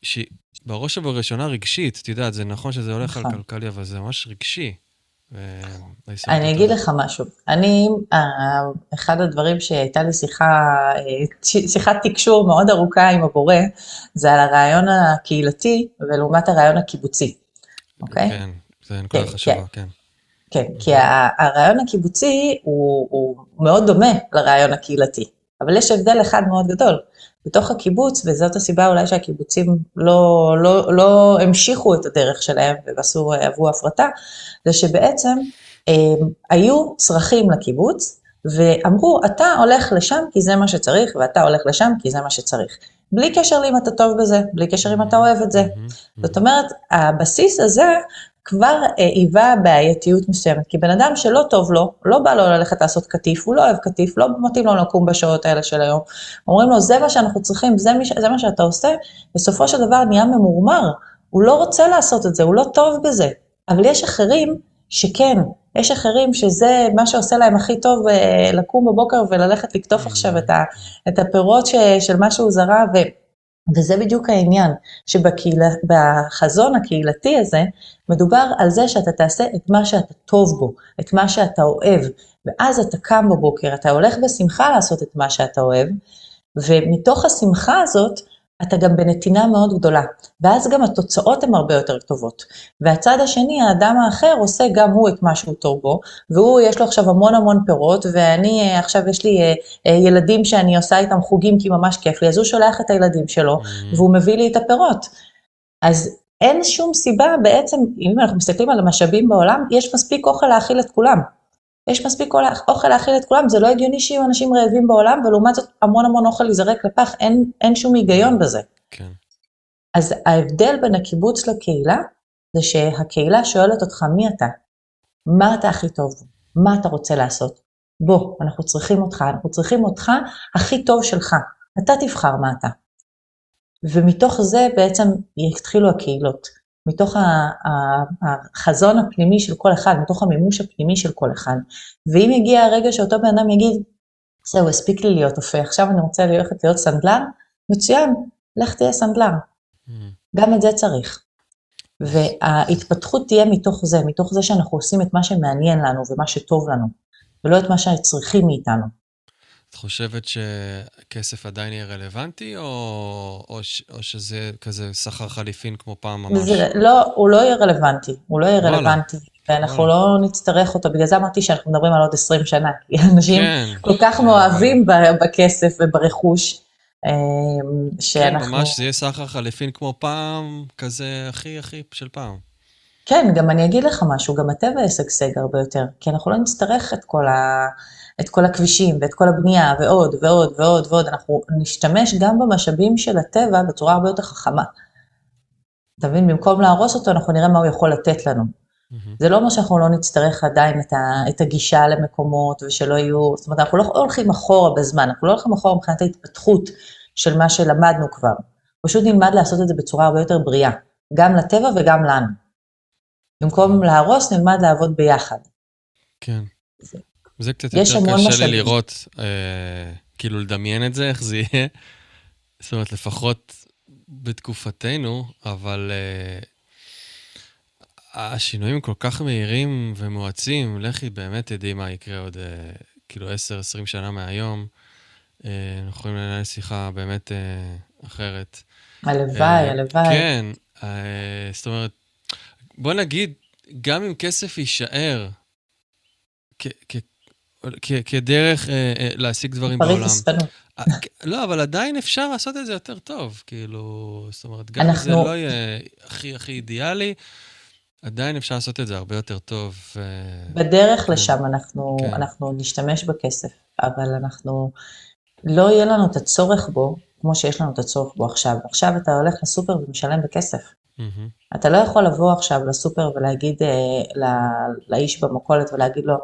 שהיא בראש ובראשונה רגשית. את יודעת, זה נכון שזה הולך על נכון. כלכלי, אבל זה ממש רגשי. אני אגיד לך משהו. אני, אה, אחד הדברים שהייתה לי שיחה, אה, שיחת תקשור מאוד ארוכה עם הבורא, זה על הרעיון הקהילתי ולעומת הרעיון הקיבוצי, אוקיי? כן, זה נקודה כן, חשובה, כן. כן, כי הרעיון הקיבוצי הוא מאוד דומה לרעיון הקהילתי, אבל יש הבדל אחד מאוד גדול. בתוך הקיבוץ, וזאת הסיבה אולי שהקיבוצים לא, לא, לא המשיכו את הדרך שלהם ועשו, עברו הפרטה, זה שבעצם אה, היו צרכים לקיבוץ, ואמרו, אתה הולך לשם כי זה מה שצריך, ואתה הולך לשם כי זה מה שצריך. בלי קשר לאם אתה טוב בזה, בלי קשר אם אתה אוהב את זה. זאת אומרת, הבסיס הזה כבר אה, היווה בעייתיות מסוימת, כי בן אדם שלא טוב לו, לא בא לו ללכת לעשות קטיף, הוא לא אוהב קטיף, לא מתאים לו לקום בשעות האלה של היום, אומרים לו, זה מה שאנחנו צריכים, זה, מש, זה מה שאתה עושה, בסופו של דבר נהיה ממורמר, הוא לא רוצה לעשות את זה, הוא לא טוב בזה, אבל יש אחרים שכן, יש אחרים שזה מה שעושה להם הכי טוב אה, לקום בבוקר וללכת לקטוף עכשיו את, ה, את הפירות ש, של מה שהוא זרע, ו... וזה בדיוק העניין, שבחזון הקהילתי הזה, מדובר על זה שאתה תעשה את מה שאתה טוב בו, את מה שאתה אוהב, ואז אתה קם בבוקר, אתה הולך בשמחה לעשות את מה שאתה אוהב, ומתוך השמחה הזאת, אתה גם בנתינה מאוד גדולה, ואז גם התוצאות הן הרבה יותר טובות. והצד השני, האדם האחר עושה גם הוא את מה שהוא טוב בו, והוא יש לו עכשיו המון המון פירות, ואני אה, עכשיו יש לי אה, אה, ילדים שאני עושה איתם חוגים כי ממש כיף לי, אז הוא שולח את הילדים שלו, mm-hmm. והוא מביא לי את הפירות. אז אין שום סיבה בעצם, אם אנחנו מסתכלים על המשאבים בעולם, יש מספיק אוכל להאכיל את כולם. יש מספיק אוכל להאכיל את כולם, זה לא הגיוני שיהיו אנשים רעבים בעולם, ולעומת זאת המון המון אוכל ייזרק לפח, אין, אין שום היגיון בזה. כן. אז ההבדל בין הקיבוץ לקהילה, זה שהקהילה שואלת אותך מי אתה, מה אתה הכי טוב, מה אתה רוצה לעשות. בוא, אנחנו צריכים אותך, אנחנו צריכים אותך הכי טוב שלך, אתה תבחר מה אתה. ומתוך זה בעצם יתחילו הקהילות. מתוך החזון הפנימי של כל אחד, מתוך המימוש הפנימי של כל אחד. ואם יגיע הרגע שאותו בן אדם יגיד, זהו, הספיק לי להיות אופה, עכשיו אני רוצה ללכת להיות סנדלר, מצוין, לך תהיה סנדלר. Mm. גם את זה צריך. וההתפתחות תהיה מתוך זה, מתוך זה שאנחנו עושים את מה שמעניין לנו ומה שטוב לנו, ולא את מה שצריכים מאיתנו. את חושבת שכסף עדיין יהיה רלוונטי, או, או, או שזה כזה שכר חליפין כמו פעם ממש? זה, לא, הוא לא יהיה רלוונטי, הוא לא יהיה רלוונטי, ואנחנו וואלה. לא נצטרך אותו, בגלל זה אמרתי שאנחנו מדברים על עוד 20 שנה, כי אנשים כן. כל כך מאוהבים בכסף וברכוש, אמ, שאנחנו... כן, ממש זה יהיה סחר חליפין כמו פעם, כזה הכי הכי של פעם. כן, גם אני אגיד לך משהו, גם הטבע ישגשג הרבה יותר, כי אנחנו לא נצטרך את כל ה... את כל הכבישים ואת כל הבנייה ועוד ועוד ועוד ועוד, אנחנו נשתמש גם במשאבים של הטבע בצורה הרבה יותר חכמה. אתה מבין? במקום להרוס אותו, אנחנו נראה מה הוא יכול לתת לנו. Mm-hmm. זה לא אומר שאנחנו לא נצטרך עדיין את, ה, את הגישה למקומות ושלא יהיו, זאת אומרת, אנחנו לא הולכים אחורה בזמן, אנחנו לא הולכים אחורה מבחינת ההתפתחות של מה שלמדנו כבר. פשוט נלמד לעשות את זה בצורה הרבה יותר בריאה, גם לטבע וגם לנו. במקום להרוס, נלמד לעבוד ביחד. כן. זה, זה קצת יותר קשה לי לראות, אה, כאילו לדמיין את זה, איך זה יהיה. זאת אומרת, לפחות בתקופתנו, אבל אה, השינויים כל כך מהירים ומואצים, לכי באמת תדעי מה יקרה עוד אה, כאילו 10-20 שנה מהיום. אה, אנחנו יכולים לנהל שיחה באמת אה, אחרת. הלוואי, אה, הלוואי. כן, אה, זאת אומרת, בוא נגיד, גם אם כסף יישאר כדרך אה, אה, להשיג דברים בעולם. אה, לא, אבל עדיין אפשר לעשות את זה יותר טוב, כאילו, זאת אומרת, גם אם זה לא יהיה הכי הכי אידיאלי, עדיין אפשר לעשות את זה הרבה יותר טוב. בדרך כן. לשם אנחנו, כן. אנחנו נשתמש בכסף, אבל אנחנו, לא יהיה לנו את הצורך בו, כמו שיש לנו את הצורך בו עכשיו. עכשיו אתה הולך לסופר ומשלם בכסף. Mm-hmm. אתה לא יכול לבוא עכשיו לסופר ולהגיד אה, לאיש במכולת ולהגיד לו,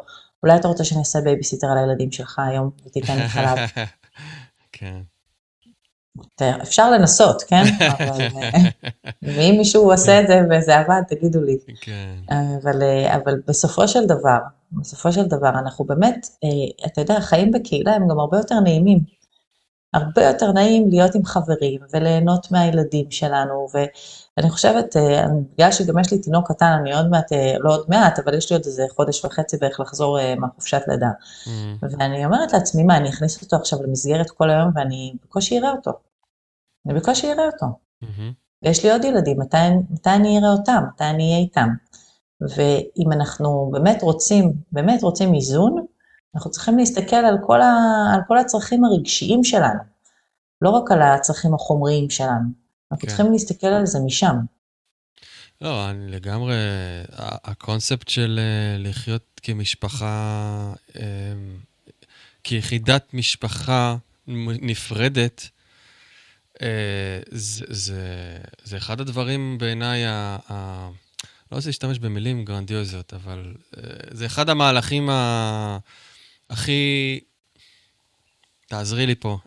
אולי אתה רוצה שאני אעשה בייביסיטר על הילדים שלך היום ותיתן לי חלב. כן. אפשר לנסות, כן? אבל, ואם מישהו עושה את זה וזה עבד, תגידו לי. כן. אבל, אבל בסופו של דבר, בסופו של דבר, אנחנו באמת, אה, אתה יודע, החיים בקהילה הם גם הרבה יותר נעימים. הרבה יותר נעים להיות עם חברים וליהנות מהילדים שלנו, ואני חושבת, אה, בגלל שגם יש לי תינוק קטן, אני עוד מעט, אה, לא עוד מעט, אבל יש לי עוד איזה חודש וחצי בערך לחזור אה, מהחופשת לידה. Mm-hmm. ואני אומרת לעצמי, מה, אני אכניס אותו עכשיו למסגרת כל היום ואני בקושי אראה אותו. אני בקושי אראה אותו. Mm-hmm. ויש לי עוד ילדים, מתי, מתי אני אראה אותם? מתי אני אהיה איתם? ואם אנחנו באמת רוצים, באמת רוצים איזון, אנחנו צריכים להסתכל על כל, ה, על כל הצרכים הרגשיים שלנו, לא רק על הצרכים החומריים שלנו. אנחנו כן. צריכים להסתכל על זה משם. לא, אני לגמרי, הקונספט של אה, לחיות כמשפחה, אמ, כיחידת משפחה נפרדת, אה, זה, זה, זה אחד הדברים בעיניי, ה, ה, לא רוצה להשתמש במילים גרנדיוזיות, אבל אה, זה אחד המהלכים ה... הכי... תעזרי לי פה.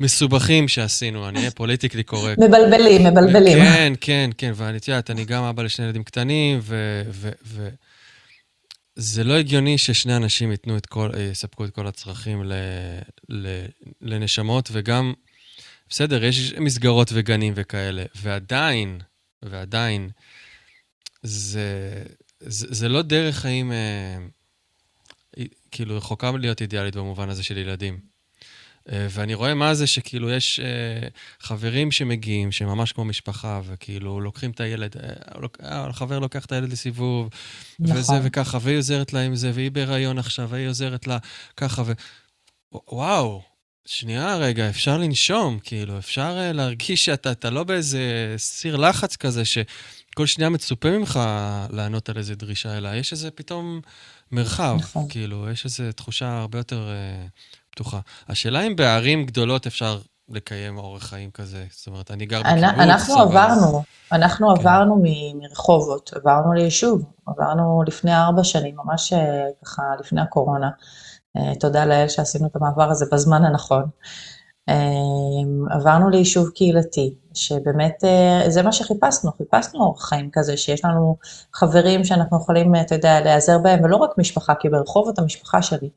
מסובכים שעשינו, אני אהיה פוליטיקלי קורקט. מבלבלים, מבלבלים. כן, כן, כן, ואני, את יודעת, אני גם אבא לשני ילדים קטנים, ו... ו, ו זה לא הגיוני ששני אנשים ייתנו את כל, יספקו את כל הצרכים ל, ל, לנשמות, וגם, בסדר, יש מסגרות וגנים וכאלה, ועדיין, ועדיין, זה, זה, זה לא דרך חיים... אה, כאילו, רחוקה מלהיות אידיאלית במובן הזה של ילדים. אה, ואני רואה מה זה שכאילו יש אה, חברים שמגיעים, שהם ממש כמו משפחה, וכאילו לוקחים את הילד, אה, החבר לוקח את הילד לסיבוב, נכון. וזה וככה, והיא עוזרת לה עם זה, והיא בהיריון עכשיו, והיא עוזרת לה ככה, ו... וואו, שנייה רגע, אפשר לנשום, כאילו, אפשר להרגיש שאתה לא באיזה סיר לחץ כזה, שכל שנייה מצופה ממך לענות על איזה דרישה, אלא יש איזה פתאום מרחב, נכון. כאילו, יש איזו תחושה הרבה יותר... פתוחה. השאלה אם בערים גדולות אפשר לקיים אורח חיים כזה. זאת אומרת, אני גר בקיבוץ, אנחנו אבל... עברנו, אנחנו כן. עברנו מרחובות, עברנו ליישוב, עברנו לפני ארבע שנים, ממש אה, ככה לפני הקורונה. אה, תודה לאל שעשינו את המעבר הזה בזמן הנכון. אה, עברנו ליישוב קהילתי, שבאמת זה מה שחיפשנו, חיפשנו אורח חיים כזה, שיש לנו חברים שאנחנו יכולים, אתה יודע, להיעזר בהם, ולא רק משפחה, כי ברחובות המשפחה שלי,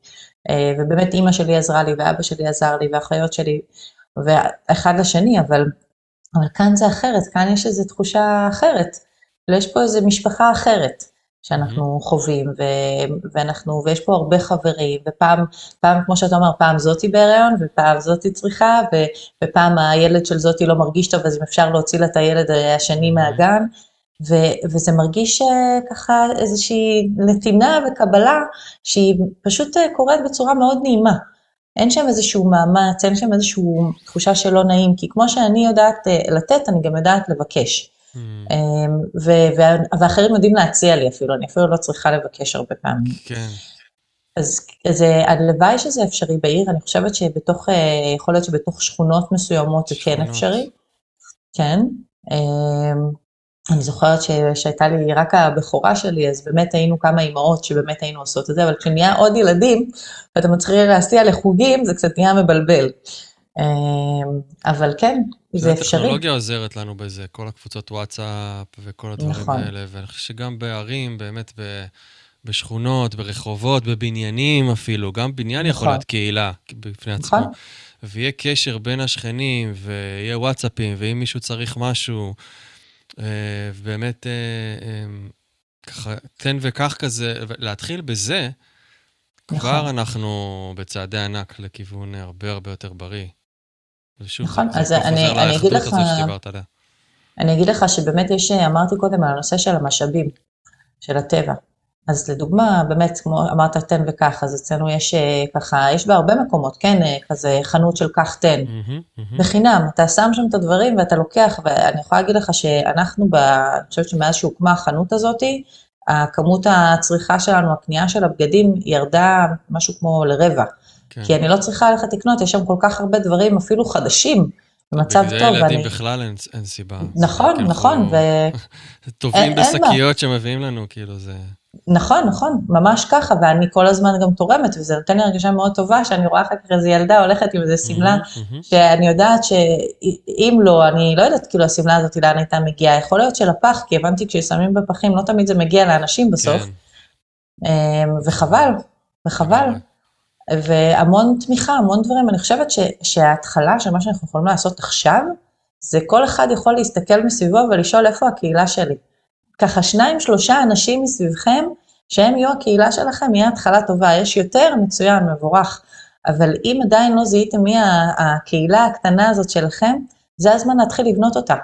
אה, ובאמת אימא שלי עזרה לי ואבא שלי עזר לי ואחיות שלי, ואחד לשני, אבל, אבל כאן זה אחרת, כאן יש איזו תחושה אחרת, ויש פה איזו משפחה אחרת שאנחנו mm-hmm. חווים, ו, ואנחנו, ויש פה הרבה חברים, ופעם, פעם, כמו שאתה אומר, פעם זאתי בהיריון, ופעם זאתי צריכה, ו, ופעם הילד של זאתי לא מרגיש טוב, אז אם אפשר להוציא לה את הילד השני mm-hmm. מהגן, ו- וזה מרגיש אה, ככה איזושהי נתינה וקבלה שהיא פשוט אה, קורית בצורה מאוד נעימה. אין שם איזשהו מאמץ, אין שם איזושהי תחושה שלא נעים, כי כמו שאני יודעת אה, לתת, אני גם יודעת לבקש. Mm. ואחרים יודעים להציע לי אפילו, אני אפילו לא צריכה לבקש הרבה פעמים. כן. אז, אז הלוואי שזה אפשרי בעיר, אני חושבת שבתוך, יכול להיות שבתוך שכונות מסוימות זה כן אפשרי. כן. אמ, אני זוכרת שהייתה לי רק הבכורה שלי, אז באמת היינו כמה אימהות שבאמת היינו עושות את זה, אבל כשנהיה עוד ילדים, ואתה מתחיל להסיע לחוגים, זה קצת נהיה מבלבל. אמ, אבל כן, זה אפשרי. הטכנולוגיה עוזרת לנו בזה, כל הקבוצות וואטסאפ וכל הדברים נכון. האלה, ואני חושב שגם בערים, באמת ב... בשכונות, ברחובות, בבניינים אפילו, גם בניין נכון. יכול להיות קהילה בפני עצמו. נכון. ויהיה קשר בין השכנים, ויהיה וואטסאפים, ואם מישהו צריך משהו, אה, באמת, אה, אה, ככה, תן וקח כזה, להתחיל בזה, נכון. כבר אנחנו בצעדי ענק לכיוון הרבה הרבה יותר בריא. ושוב, נכון, זה, אז זה אני, אני אגיד לך, אני אגיד לך שבאמת יש, אמרתי קודם על הנושא של המשאבים, של הטבע. אז לדוגמה, באמת, כמו אמרת, תן וקח, אז אצלנו יש אה, ככה, יש בהרבה מקומות, כן, אה, כזה חנות של קח תן, mm-hmm, mm-hmm. בחינם, אתה שם שם את הדברים ואתה לוקח, ואני יכולה להגיד לך שאנחנו, ב, אני חושבת שמאז שהוקמה החנות הזאתי, הכמות הצריכה שלנו, הקנייה של הבגדים, ירדה משהו כמו לרבע. כן. כי אני לא צריכה ללכת לקנות, יש שם כל כך הרבה דברים, אפילו חדשים, במצב טוב. בגלל ילדים. בכלל אין, אין סיבה. נכון, נכון. ו... טובים בשקיות שמביאים לנו, כאילו זה... נכון, נכון, ממש ככה, ואני כל הזמן גם תורמת, וזה נותן לי הרגשה מאוד טובה, שאני רואה אחר כך איזו ילדה הולכת עם איזו שמלה, שאני יודעת שאם לא, אני לא יודעת כאילו השמלה הזאת לאן הייתה מגיעה, יכול להיות שלפח, כי הבנתי כששמים בפחים, לא תמיד זה מגיע לאנשים בסוף, כן. אמ, וחבל, וחבל. והמון תמיכה, המון דברים, אני חושבת ש, שההתחלה של מה שאנחנו יכולים לעשות עכשיו, זה כל אחד יכול להסתכל מסביבו ולשאול איפה הקהילה שלי. ככה שניים, שלושה אנשים מסביבכם, שהם יהיו הקהילה שלכם, יהיה התחלה טובה. יש יותר, מצוין, מבורך. אבל אם עדיין לא זיהיתם מי הקהילה הקטנה הזאת שלכם, זה הזמן להתחיל לבנות אותה.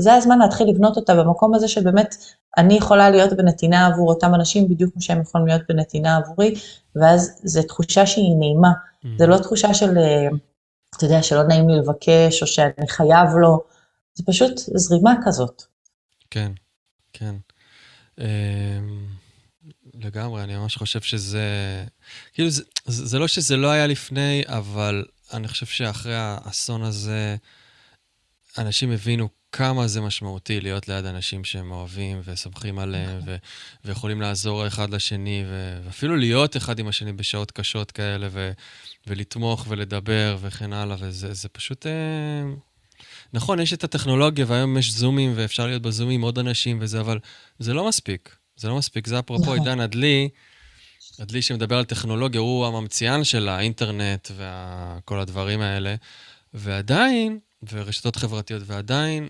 זה הזמן להתחיל לבנות אותה במקום הזה שבאמת אני יכולה להיות בנתינה עבור אותם אנשים בדיוק כמו שהם יכולים להיות בנתינה עבורי, ואז זו תחושה שהיא נעימה. Mm-hmm. זו לא תחושה של, אה, אתה יודע, שלא נעים לי לבקש, או שאני חייב לו, זה פשוט זרימה כזאת. כן. כן. אמ, לגמרי, אני ממש חושב שזה... כאילו, זה, זה לא שזה לא היה לפני, אבל אני חושב שאחרי האסון הזה, אנשים הבינו כמה זה משמעותי להיות ליד אנשים שהם אוהבים וסומכים עליהם ו- ויכולים לעזור אחד לשני ו- ואפילו להיות אחד עם השני בשעות קשות כאלה ו- ולתמוך ולדבר וכן הלאה, וזה פשוט... אה, נכון, יש את הטכנולוגיה, והיום יש זומים, ואפשר להיות בזומים עם עוד אנשים וזה, אבל זה לא מספיק. זה לא מספיק. זה אפרופו נכון. עידן הדלי, הדלי שמדבר על טכנולוגיה, הוא הממציאן של האינטרנט וכל הדברים האלה, ועדיין, ורשתות חברתיות, ועדיין,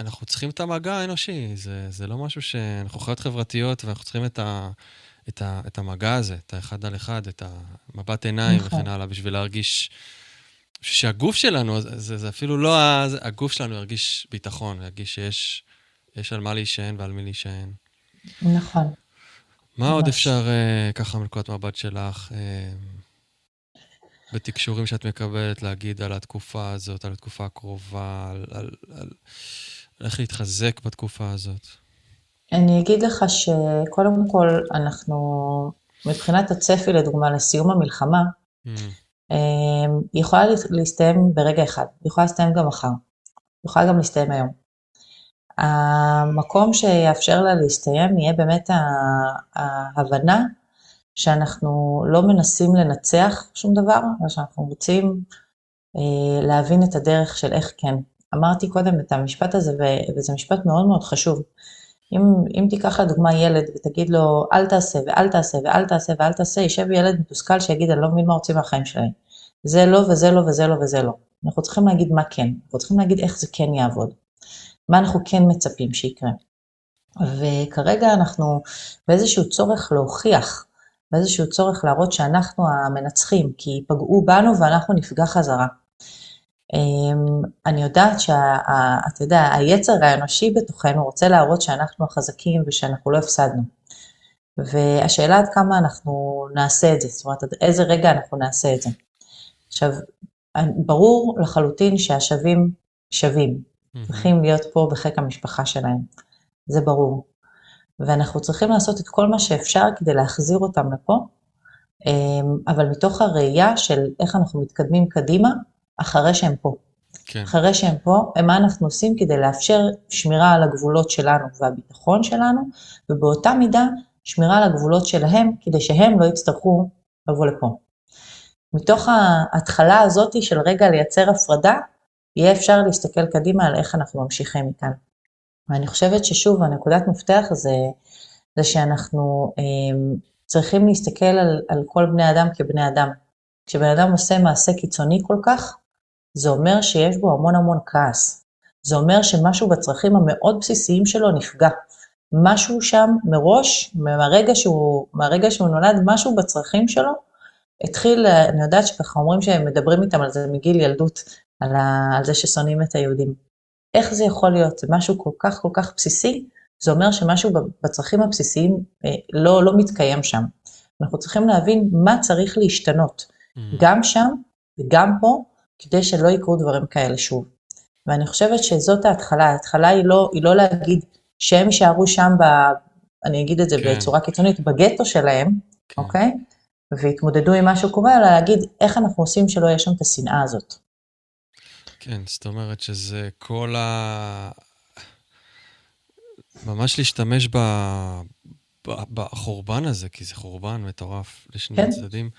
אנחנו צריכים את המגע האנושי. זה, זה לא משהו ש... אנחנו חיות חברתיות ואנחנו צריכים את, ה, את, ה, את המגע הזה, את האחד על אחד, את המבט עיניים נכון. וכן הלאה, בשביל להרגיש... שהגוף שלנו, זה, זה אפילו לא ה... הגוף שלנו ירגיש ביטחון, ירגיש שיש יש על מה להישען ועל מי להישען. נכון. מה עוד אפשר, uh, ככה מנקודת מבט שלך, uh, בתקשורים שאת מקבלת, להגיד על התקופה הזאת, על התקופה הקרובה, על, על, על איך להתחזק בתקופה הזאת? אני אגיד לך שקודם כל, אנחנו, מבחינת הצפי, לדוגמה, לסיום המלחמה, mm. היא יכולה להסתיים ברגע אחד, היא יכולה להסתיים גם מחר, היא יכולה גם להסתיים היום. המקום שיאפשר לה להסתיים יהיה באמת ההבנה שאנחנו לא מנסים לנצח שום דבר, אלא שאנחנו רוצים אה, להבין את הדרך של איך כן. אמרתי קודם את המשפט הזה, וזה משפט מאוד מאוד חשוב. אם, אם תיקח לדוגמה ילד ותגיד לו אל תעשה ואל תעשה ואל תעשה ואל תעשה, יישב ילד מתוסכל שיגיד אני לא מבין מה רוצים מהחיים שלי. זה לא וזה לא וזה לא וזה לא. אנחנו צריכים להגיד מה כן, אנחנו צריכים להגיד איך זה כן יעבוד. מה אנחנו כן מצפים שיקרה. וכרגע אנחנו באיזשהו צורך להוכיח, באיזשהו צורך להראות שאנחנו המנצחים, כי פגעו בנו ואנחנו נפגע חזרה. אמ, אני יודעת שאתה יודע, היצר האנושי בתוכנו רוצה להראות שאנחנו החזקים ושאנחנו לא הפסדנו. והשאלה עד כמה אנחנו נעשה את זה, זאת אומרת, עד איזה רגע אנחנו נעשה את זה. עכשיו, ברור לחלוטין שהשווים שווים, צריכים להיות פה בחיק המשפחה שלהם, זה ברור. ואנחנו צריכים לעשות את כל מה שאפשר כדי להחזיר אותם לפה, אמ, אבל מתוך הראייה של איך אנחנו מתקדמים קדימה, אחרי שהם פה. כן. אחרי שהם פה, מה אנחנו עושים כדי לאפשר שמירה על הגבולות שלנו והביטחון שלנו, ובאותה מידה שמירה על הגבולות שלהם, כדי שהם לא יצטרכו לבוא לפה. מתוך ההתחלה הזאת של רגע לייצר הפרדה, יהיה אפשר להסתכל קדימה על איך אנחנו ממשיכים מכאן. ואני חושבת ששוב, הנקודת מפתח זה, זה שאנחנו אה, צריכים להסתכל על, על כל בני אדם כבני אדם. כשבן אדם עושה מעשה קיצוני כל כך, זה אומר שיש בו המון המון כעס. זה אומר שמשהו בצרכים המאוד בסיסיים שלו נפגע. משהו שם מראש, מהרגע שהוא, מהרגע שהוא נולד, משהו בצרכים שלו התחיל, אני יודעת שככה אומרים שהם מדברים איתם על זה מגיל ילדות, על, ה, על זה ששונאים את היהודים. איך זה יכול להיות? זה משהו כל כך כל כך בסיסי, זה אומר שמשהו בצרכים הבסיסיים אה, לא, לא מתקיים שם. אנחנו צריכים להבין מה צריך להשתנות, mm. גם שם וגם פה, כדי שלא יקרו דברים כאלה שוב. ואני חושבת שזאת ההתחלה, ההתחלה היא לא, היא לא להגיד שהם יישארו שם, ב, אני אגיד את זה כן. בצורה קיצונית, בגטו שלהם, כן. אוקיי? והתמודדו עם מה שקורה, אלא להגיד איך אנחנו עושים שלא יהיה שם את השנאה הזאת. כן, זאת אומרת שזה כל ה... ממש להשתמש ב... בחורבן הזה, כי זה חורבן מטורף לשני כן. הצדדים,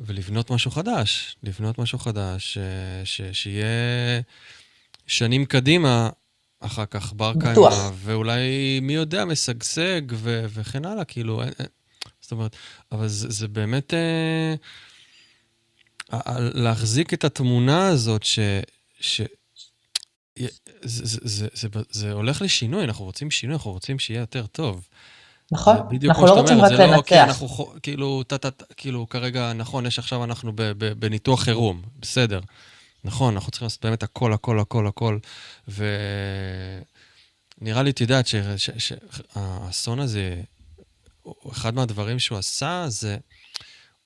ולבנות משהו חדש, לבנות משהו חדש, ש... ש... שיהיה שנים קדימה, אחר כך בר קיימא, ואולי, מי יודע, משגשג ו... וכן הלאה, כאילו, אין... זאת אומרת, אבל זה, זה באמת... אה... להחזיק את התמונה הזאת ש... ש... זה, זה, זה, זה, זה הולך לשינוי, אנחנו רוצים שינוי, אנחנו רוצים שיהיה יותר טוב. נכון, אנחנו לא רוצים רק לנצח. לא, כן, אנחנו כאילו, ת, ת, ת, כאילו, כרגע, נכון, יש עכשיו, אנחנו ב, ב, בניתוח חירום, בסדר. נכון, אנחנו צריכים לעשות באמת הכל, הכל, הכל, הכל. ונראה לי, את יודעת, שהאסון הזה, אחד מהדברים שהוא עשה, זה...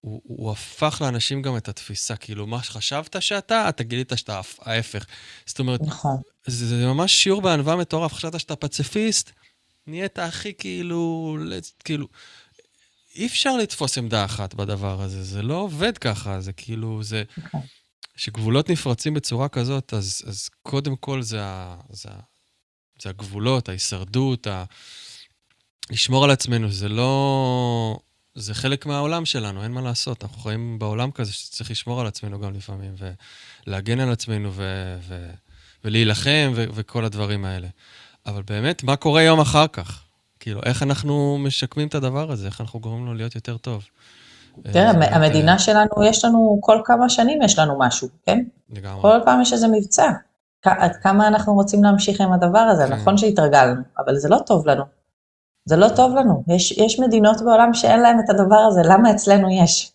הוא, הוא הפך לאנשים גם את התפיסה, כאילו, מה שחשבת שאתה, אתה גילית שאתה ההפך. זאת אומרת, נכון. זה, זה ממש שיעור בענווה מטורף. חשבת שאתה פציפיסט, נהיית הכי כאילו, כאילו, אי אפשר לתפוס עמדה אחת בדבר הזה, זה לא עובד ככה, זה כאילו, זה... כשגבולות נכון. נפרצים בצורה כזאת, אז, אז קודם כל זה, ה, זה, זה הגבולות, ההישרדות, ה... לשמור על עצמנו, זה לא... זה חלק מהעולם שלנו, אין מה לעשות. אנחנו חיים בעולם כזה שצריך לשמור על עצמנו גם לפעמים, ולהגן על עצמנו, ו- ו- ולהילחם, ו- וכל הדברים האלה. אבל באמת, מה קורה יום אחר כך? כאילו, איך אנחנו משקמים את הדבר הזה? איך אנחנו גורמים לו להיות יותר טוב? תראה, המדינה אה, שלנו, יש לנו, כל כמה שנים יש לנו משהו, כן? לגמרי. כל פעם יש איזה מבצע. עד כמה אנחנו רוצים להמשיך עם הדבר הזה? כן. נכון שהתרגלנו, אבל זה לא טוב לנו. זה לא טוב לנו. יש, יש מדינות בעולם שאין להן את הדבר הזה, למה אצלנו יש?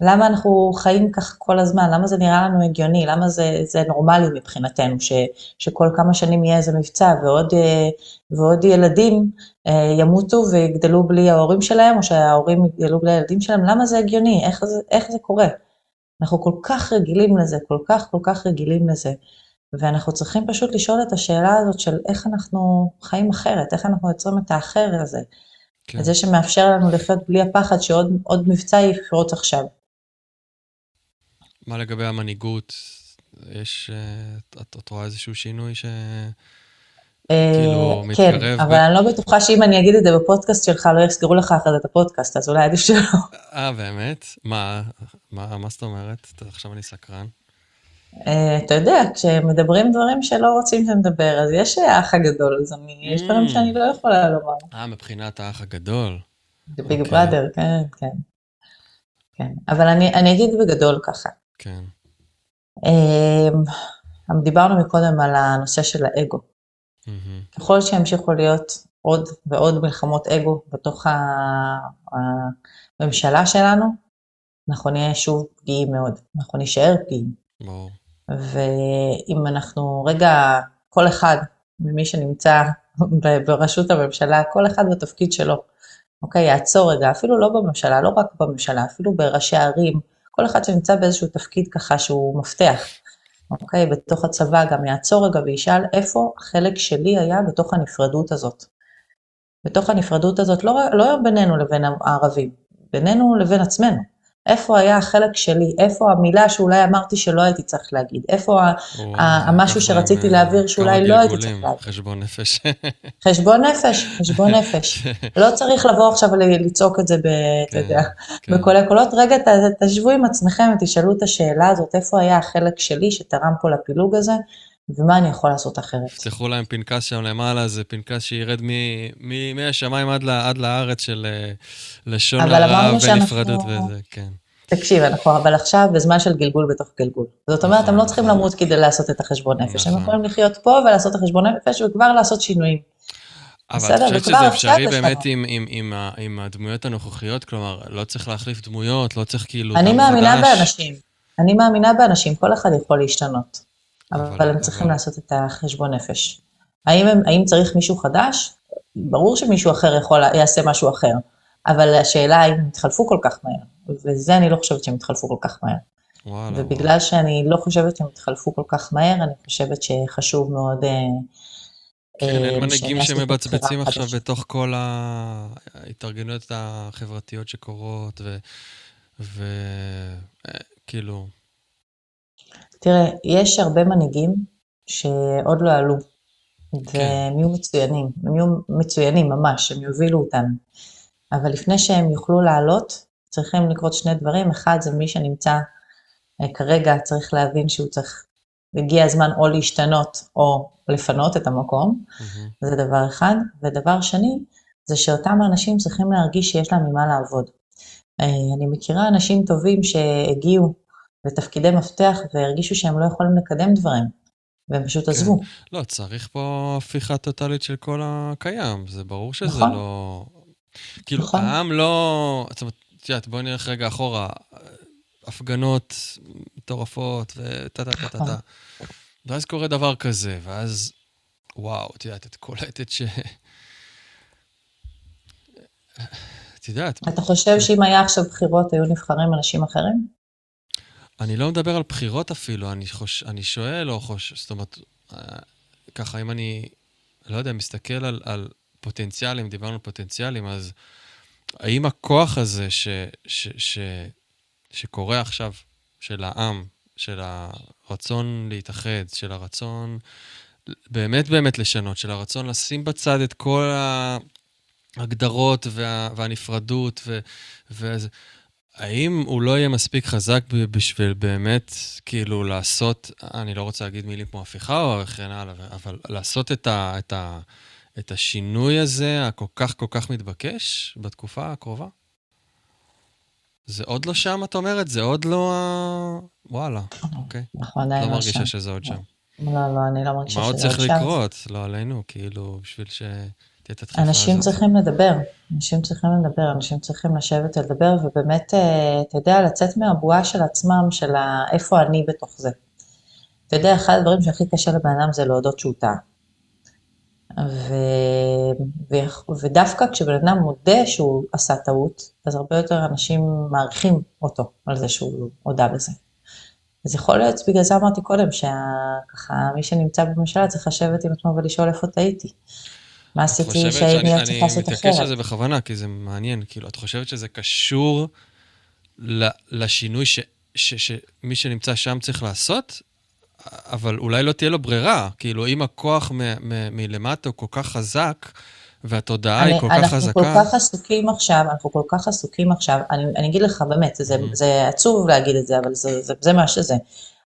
למה אנחנו חיים כך כל הזמן? למה זה נראה לנו הגיוני? למה זה, זה נורמלי מבחינתנו, ש, שכל כמה שנים יהיה איזה מבצע ועוד, אה, ועוד ילדים אה, ימותו ויגדלו בלי ההורים שלהם, או שההורים יגדלו בלי הילדים שלהם? למה זה הגיוני? איך זה, איך זה קורה? אנחנו כל כך רגילים לזה, כל כך כל כך רגילים לזה. ואנחנו צריכים פשוט לשאול את השאלה הזאת של איך אנחנו חיים אחרת, איך אנחנו יוצרים את האחר הזה. כן. זה שמאפשר לנו לחיות בלי הפחד שעוד עוד מבצע יפרוץ עכשיו. מה לגבי המנהיגות? יש, אה, את, את רואה איזשהו שינוי ש... כאילו, אה, מתקרב כן, אבל אני לא בטוחה שאם אני אגיד את זה בפודקאסט שלך, לא יסגרו לך אחרי זה את הפודקאסט, אז אולי עדיף שלא. אה, באמת? מה, מה, מה זאת אומרת? עכשיו אני סקרן. אה, אתה יודע, כשמדברים דברים שלא רוצים שנדבר, אז יש האח הגדול, אז אני, יש דברים Mm. שאני לא יכולה לומר. אה, מבחינת האח הגדול. The Big אוקיי. Brother, כן, כן. כן, אבל אני, אני אגיד בגדול ככה. כן. אה, דיברנו מקודם על הנושא של האגו. מהמם. ככל שימשיכו להיות עוד ועוד מלחמות אגו בתוך הממשלה שלנו, אנחנו נהיה שוב פגיעים מאוד, אנחנו נישאר פגיעים. ברור. ואם אנחנו רגע, כל אחד ממי שנמצא בראשות הממשלה, כל אחד בתפקיד שלו, אוקיי, יעצור רגע, אפילו לא בממשלה, לא רק בממשלה, אפילו בראשי ערים, כל אחד שנמצא באיזשהו תפקיד ככה שהוא מפתח, אוקיי, בתוך הצבא גם יעצור רגע וישאל איפה החלק שלי היה בתוך הנפרדות הזאת. בתוך הנפרדות הזאת, לא, לא בינינו לבין הערבים, בינינו לבין עצמנו. איפה היה החלק שלי, איפה המילה שאולי אמרתי שלא הייתי צריך להגיד, איפה המשהו שרציתי להעביר שאולי לא הייתי צריך להעביר. חשבון נפש. חשבון נפש, חשבון נפש. לא צריך לבוא עכשיו לצעוק את זה, אתה כן, יודע, כן. בקולי קולות. רגע, תשבו עם עצמכם ותשאלו את השאלה הזאת, איפה היה החלק שלי שתרם פה לפילוג הזה, ומה אני יכול לעשות אחרת. יפתחו להם פנקס שם למעלה, זה פנקס שירד מהשמיים עד, עד לארץ של אה, לשון הרע אמרנו שאנחנו- ונפרדות וזה, כן. תקשיב, אנחנו אבל עכשיו בזמן של גלגול בתוך גלגול. זאת אומרת, נכון, הם לא צריכים נכון. למות כדי לעשות את החשבון נפש, הם נכון. יכולים לחיות פה ולעשות את החשבון נפש וכבר לעשות שינויים. אבל את חושבת שזה אפשרי. באמת עם, עם, עם, עם הדמויות הנוכחיות? כלומר, לא צריך להחליף דמויות, לא צריך כאילו אני מאמינה. באנשים, אני מאמינה באנשים, כל אחד יכול להשתנות, אבל- אבל הם צריכים אבל- לעשות את החשבון נפש. האם, הם, האם צריך מישהו חדש? ברור שמישהו אחר יכול, יעשה משהו אחר, אבל השאלה האם הם יתחלפו כל כך מהר, וזה אני לא חושבת שהם יתחלפו כל כך מהר. וואלה, ובגלל שאני לא חושבת שהם יתחלפו כל כך מהר, אני חושבת שחשוב מאוד... אה, כן, אה, אין מנהיגים שמבצבצים עכשיו. בתוך כל ההתארגנויות החברתיות שקורות, וכאילו, תראה, יש הרבה מנהיגים שעוד לא עלו, כן. והם יהיו מצוינים, הם יהיו מצוינים ממש, הם יובילו אותנו. אבל לפני שהם יוכלו לעלות, צריכים לקרות שני דברים. אחד, זה מי שנמצא אה, כרגע, צריך להבין שהוא צריך, הגיע הזמן או להשתנות או לפנות את המקום, מהמם. זה דבר אחד. ודבר שני, זה שאותם האנשים צריכים להרגיש שיש להם ממה לעבוד. אה, אני מכירה אנשים טובים שהגיעו לתפקידי מפתח והרגישו שהם לא יכולים לקדם דברים, והם פשוט כן. עזבו. לא, צריך פה הפיכה טוטאלית של כל הקיים, זה ברור שזה נכון. לא... כאילו, נכון. העם לא... זאת אומרת, את יודעת, בואי נלך רגע אחורה. הפגנות מטורפות וטה טה טה טה נכון. טה. ואז קורה דבר כזה, ואז, וואו, את יודעת, את קולטת ש... את יודעת, אתה חושב שאם היה עכשיו בחירות היו נבחרים אנשים אחרים? אני לא מדבר על בחירות אפילו, אני, חוש... אני שואל או חושב, זאת אומרת, אה, ככה, אם אני, לא יודע, מסתכל על, על פוטנציאלים, דיברנו על פוטנציאלים, אז האם הכוח הזה ש, ש, ש, שקורה עכשיו, של העם, של הרצון להתאחד, של הרצון באמת באמת לשנות, של הרצון לשים בצד את כל ההגדרות וה, והנפרדות, ו, וזה, האם הוא לא יהיה מספיק חזק בשביל באמת, כאילו, לעשות, אני לא רוצה להגיד מילים כמו הפיכה או וכן הלאה, אבל לעשות את, ה, את, ה, את השינוי הזה, הכל כך כל כך מתבקש, בתקופה הקרובה? זה עוד לא שם, את אומרת? זה עוד לא ה... וואלה, אוקיי. עדיין לא לא מרגישה שם. שזה עוד שם. לא, לא, אני לא מרגישה מה עוד שזה צריך עוד שם. לקרות? לא עלינו, כאילו, בשביל ש... את הדחיפה אנשים הזאת. צריכים לדבר, אנשים צריכים לדבר, אנשים צריכים לשבת ולדבר, ובאמת, אה, אתה יודע, לצאת מהבועה של עצמם, של ה- איפה אני בתוך זה. אתה יודע, אחד הדברים שהכי קשה לבן אדם זה להודות שהוא טעה. ו... ו... ודווקא כשבן אדם מודה שהוא עשה טעות, אז הרבה יותר אנשים מעריכים אותו על זה שהוא הודה בזה. אז יכול להיות, בגלל זה אמרתי קודם, שככה מי שנמצא בממשלה צריך לשבת עם עצמו ולשאול איפה טעיתי. מה עשיתי שהייתי שאני צריך אני לעשות מתעקש אחרת? על זה בכוונה, כי זה מעניין, כאילו, את חושבת שזה קשור לשינוי ש- ש- שמי שנמצא שם צריך לעשות? אבל אולי לא תהיה לו ברירה, כאילו, אם הכוח מלמטה הוא כל כך חזק, והתודעה היא אני- כל כך אנחנו חזקה, כל כך עסוקים עכשיו, אנחנו כל כך עסוקים עכשיו, אני, אני אגיד לך באמת, זה, Mhm. זה עצוב להגיד את זה, אבל זה, זה, זה מה שזה.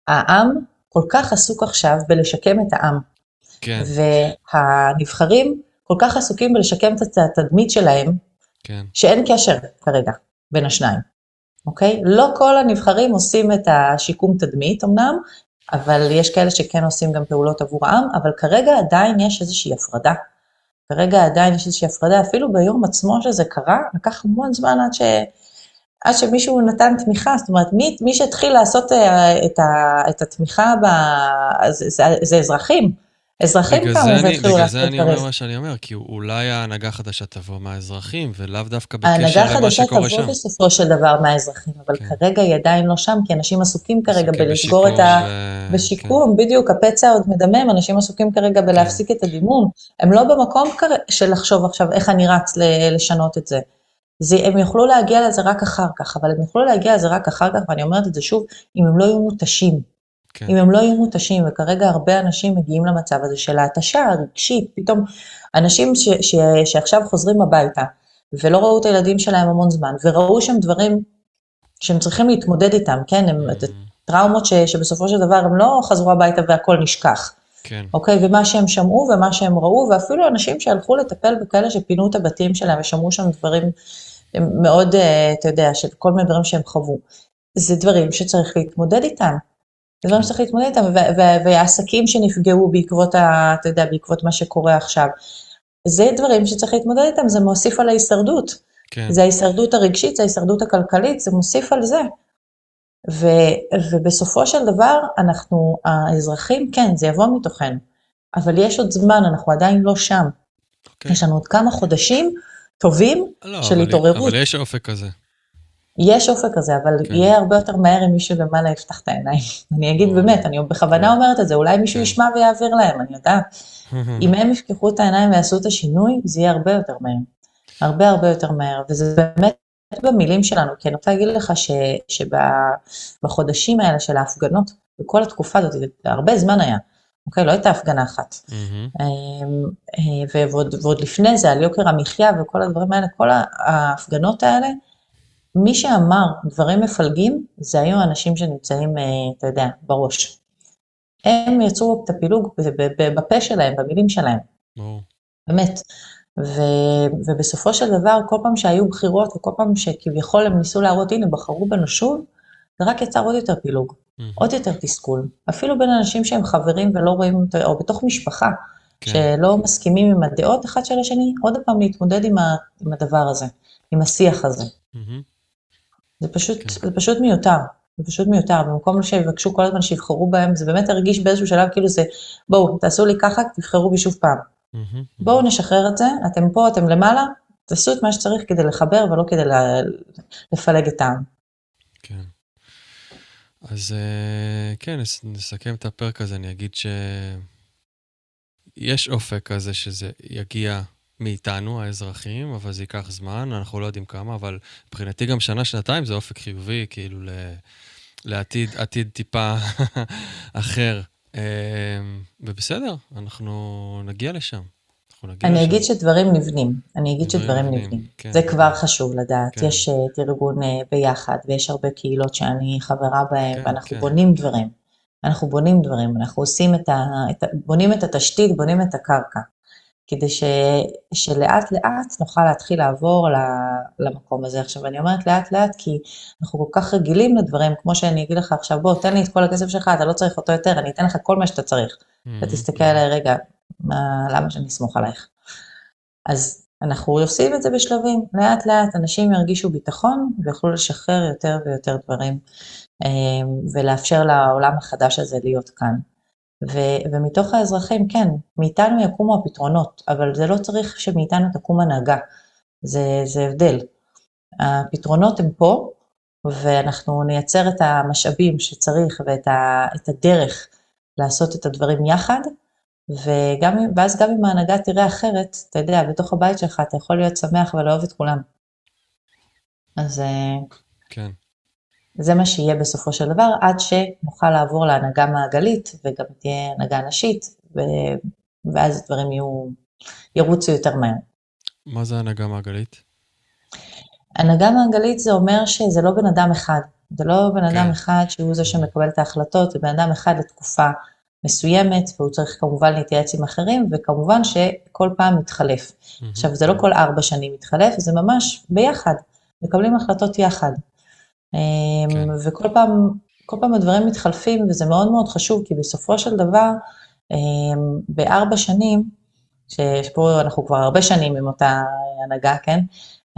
העם כל כך עסוק עכשיו בלשקם את העם, כן, והנבחרים כל כך עסוקים בלשקם את התדמית שלהם, כן, שאין קשר כרגע בין השניים, אוקיי? לא כל הנבחרים עושים את השיקום תדמית אמנם, אבל יש כאלה שכן עושים גם פעולות עבור העם, אבל כרגע עדיין יש איזושהי הפרדה. כרגע עדיין יש איזושהי הפרדה, אפילו ביום עצמו שזה קרה, לקח המון זמן עד, ש... עד שמישהו נתן תמיכה, זאת אומרת, מי, מי שהתחיל לעשות אה, את, ה... את התמיכה, ב... זה, זה, זה אזרחים. אזרחים קמו זה אני, והתחילו בגלל לעשות זה אני אומר. מה שאני אומר, כי אולי ההנהגה החדשה תבוא מהאזרחים, ולאו דווקא ההנהגה בקשר למה החדשה שקורה תבוא שם. בסופו של דבר מהאזרחים, אבל כן. כרגע היא עדיין לא שם, כי אנשים עסוקים כרגע בלסגור את ה... ו- בשיקום, בדיוק, הפצע עוד מדמם, אנשים עסוקים כרגע בלהפסיק את הדימום. הם לא במקום כר- של לחשוב עכשיו איך אני רץ לשנות את זה. זה. הם יוכלו להגיע לזה רק אחר כך, אבל הם יוכלו להגיע לזה רק אחר כך, ואני אומרת את זה שוב, אם הם לא יהיו מותשים. כן. אם הם לא יהיו מותשים, וכרגע הרבה אנשים מגיעים למצב הזה של ההתשה הרגשית, פתאום אנשים ש, ש, שעכשיו חוזרים הביתה, ולא ראו את הילדים שלהם המון זמן, וראו שם דברים שהם צריכים להתמודד איתם, כן, הם, Mhm. טראומות ש, שבסופו של דבר הם לא חזרו הביתה והכל נשכח, כן, אוקיי? ומה שהם שמעו ומה שהם ראו, ואפילו אנשים שהלכו לטפל בכאלה שפינו את הבתים שלהם ושמעו שם דברים מאוד, אה, אתה יודע, של כל מיני דברים שהם חוו. זה דברים שצריך להתמודד איתם. זה דברים שצריך להתמודד איתם, והעסקים שנפגעו בעקבות, ה, אתה יודע, בעקבות מה שקורה עכשיו. זה דברים שצריך להתמודד איתם, זה מוסיף על ההישרדות. כן. זה ההישרדות הרגשית, זה ההישרדות הכלכלית, זה מוסיף על זה. ו- ובסופו של דבר, אנחנו, האזרחים, כן, זה יבוא מתוכנו, אבל יש עוד זמן, אנחנו עדיין לא שם. אוקיי. יש לנו עוד כמה חודשים טובים לא, של אבל- התעוררות. אבל יש אופק כזה. יש אופק כזה, אבל כן. יהיה הרבה יותר מהר אם מישהו למעלה יפתח את העיניים. אני אגיד. באמת, אני בכוונה כן. אומרת את זה, אולי מישהו כן. ישמע ויעביר להם, אני יודעת. אם הם יפקחו את העיניים ויעשו את השינוי, זה יהיה הרבה יותר מהר. הרבה הרבה יותר מהר, וזה באמת במילים שלנו, כי אני רוצה להגיד לך שבחודשים האלה של ההפגנות, בכל התקופה הזאת, הרבה זמן היה, אוקיי? לא הייתה הפגנה אחת. אה, ועוד, ועוד לפני זה, על יוקר המחיה וכל הדברים האלה, כל ההפגנות האלה, מי שאמר דברים מפלגים, זה היו האנשים שנמצאים, אה, אתה יודע, בראש. הם יצרו את הפילוג בפה שלהם, במילים שלהם. ברור. באמת. ו, ובסופו של דבר, כל פעם שהיו בחירות וכל פעם שכביכול הם ניסו להראות, הנה, בחרו בנו שוב, זה רק יצר עוד יותר פילוג, מהמם. עוד יותר תסכול. אפילו בין אנשים שהם חברים ולא רואים, או בתוך משפחה, כן. שלא מסכימים עם הדעות אחד של השני, עוד פעם להתמודד עם, ה, עם הדבר הזה, עם השיח הזה. מהמם. זה פשוט, כן. זה פשוט מיותר. זה פשוט מיותר, במקום שיבקשו כל הזמן שיבחרו בהם, זה באמת הרגיש באיזשהו שלב כאילו זה, בואו, תעשו לי ככה, תבחרו בי שוב פעם. מהמם. בואו נשחרר את זה, אתם פה, אתם למעלה, תעשו את מה שצריך כדי לחבר ולא כדי לפלג את העם. כן. אז אה, כן, נס- נסכם את הפרק הזה, אני אגיד שיש אופק כזה שזה יגיע מאיתנו, האזרחים, אבל זה ייקח זמן, אנחנו לא יודעים כמה, אבל מבחינתי גם שנה-שנתיים זה אופק חיובי, כאילו ל... לעתיד עתיד טיפה אחר. אה, ובסדר, אנחנו נגיע לשם. אנחנו נגיע אני לשם. אגיד שדברים נבנים, אני אגיד דברים שדברים נבנים, נבנים. כן. זה כבר חשוב לדעת. כן. יש אה, את ארגון אה, ביחד, ויש הרבה קהילות שאני חברה בהן, כן, ואנחנו כן. בונים דברים. אנחנו בונים דברים, אנחנו עושים את ה... את ה בונים את התשתית, בונים את הקרקע. כדי ש, שלאט לאט נוכל להתחיל לעבור למקום הזה. עכשיו, אני אומרת לאט לאט כי אנחנו כל כך רגילים לדברים, כמו שאני אגיד לך עכשיו, בוא, תן לי את כל הכסף שלך, אתה לא צריך אותו יותר, אני אתן לך כל מה שאתה צריך. אתה תסתכל עליי, רגע, מה, למה שאני אסמוך עלייך? אז אנחנו עושים את זה בשלבים, לאט לאט אנשים ירגישו ביטחון ויוכלו לשחרר יותר ויותר דברים ולאפשר לעולם החדש הזה להיות כאן. ו- ומתוך האזרחים, כן, מאיתנו יקומו הפתרונות, אבל זה לא צריך שמאיתנו תקום הנהגה, זה, זה הבדל. הפתרונות הם פה, ואנחנו נייצר את המשאבים שצריך ואת ה, הדרך לעשות את הדברים יחד, וגם, ואז גם אם ההנהגה תראה אחרת, אתה יודע, בתוך הבית שלך אתה יכול להיות שמח ולאהוב את כולם. אז אה, כן. זה מה שיהיה בסופו של דבר, עד שנוכל לעבור להנהגה מעגלית, וגם תהיה הנהגה נשית, ו... ואז הדברים יהיו, ירוצו יותר מהר. מה זה הנהגה מעגלית? הנהגה מעגלית זה אומר שזה לא בן אדם אחד, זה לא בן אדם כן. אחד שהוא זה שמקבל את ההחלטות, זה בן אדם אחד לתקופה מסוימת, והוא צריך כמובן להתייעץ עם אחרים, וכמובן שכל פעם מתחלף. Mm-hmm. עכשיו, זה לא כל ארבע שנים מתחלף, זה ממש ביחד, מקבלים החלטות יחד. אמ, כן. וכל פעם, כל פעם הדברים מתחלפים, וזה מאוד מאוד חשוב, כי בסופו של דבר, אמ, בארבע שנים, שפה אנחנו כבר הרבה שנים עם אותה הנהגה, כן?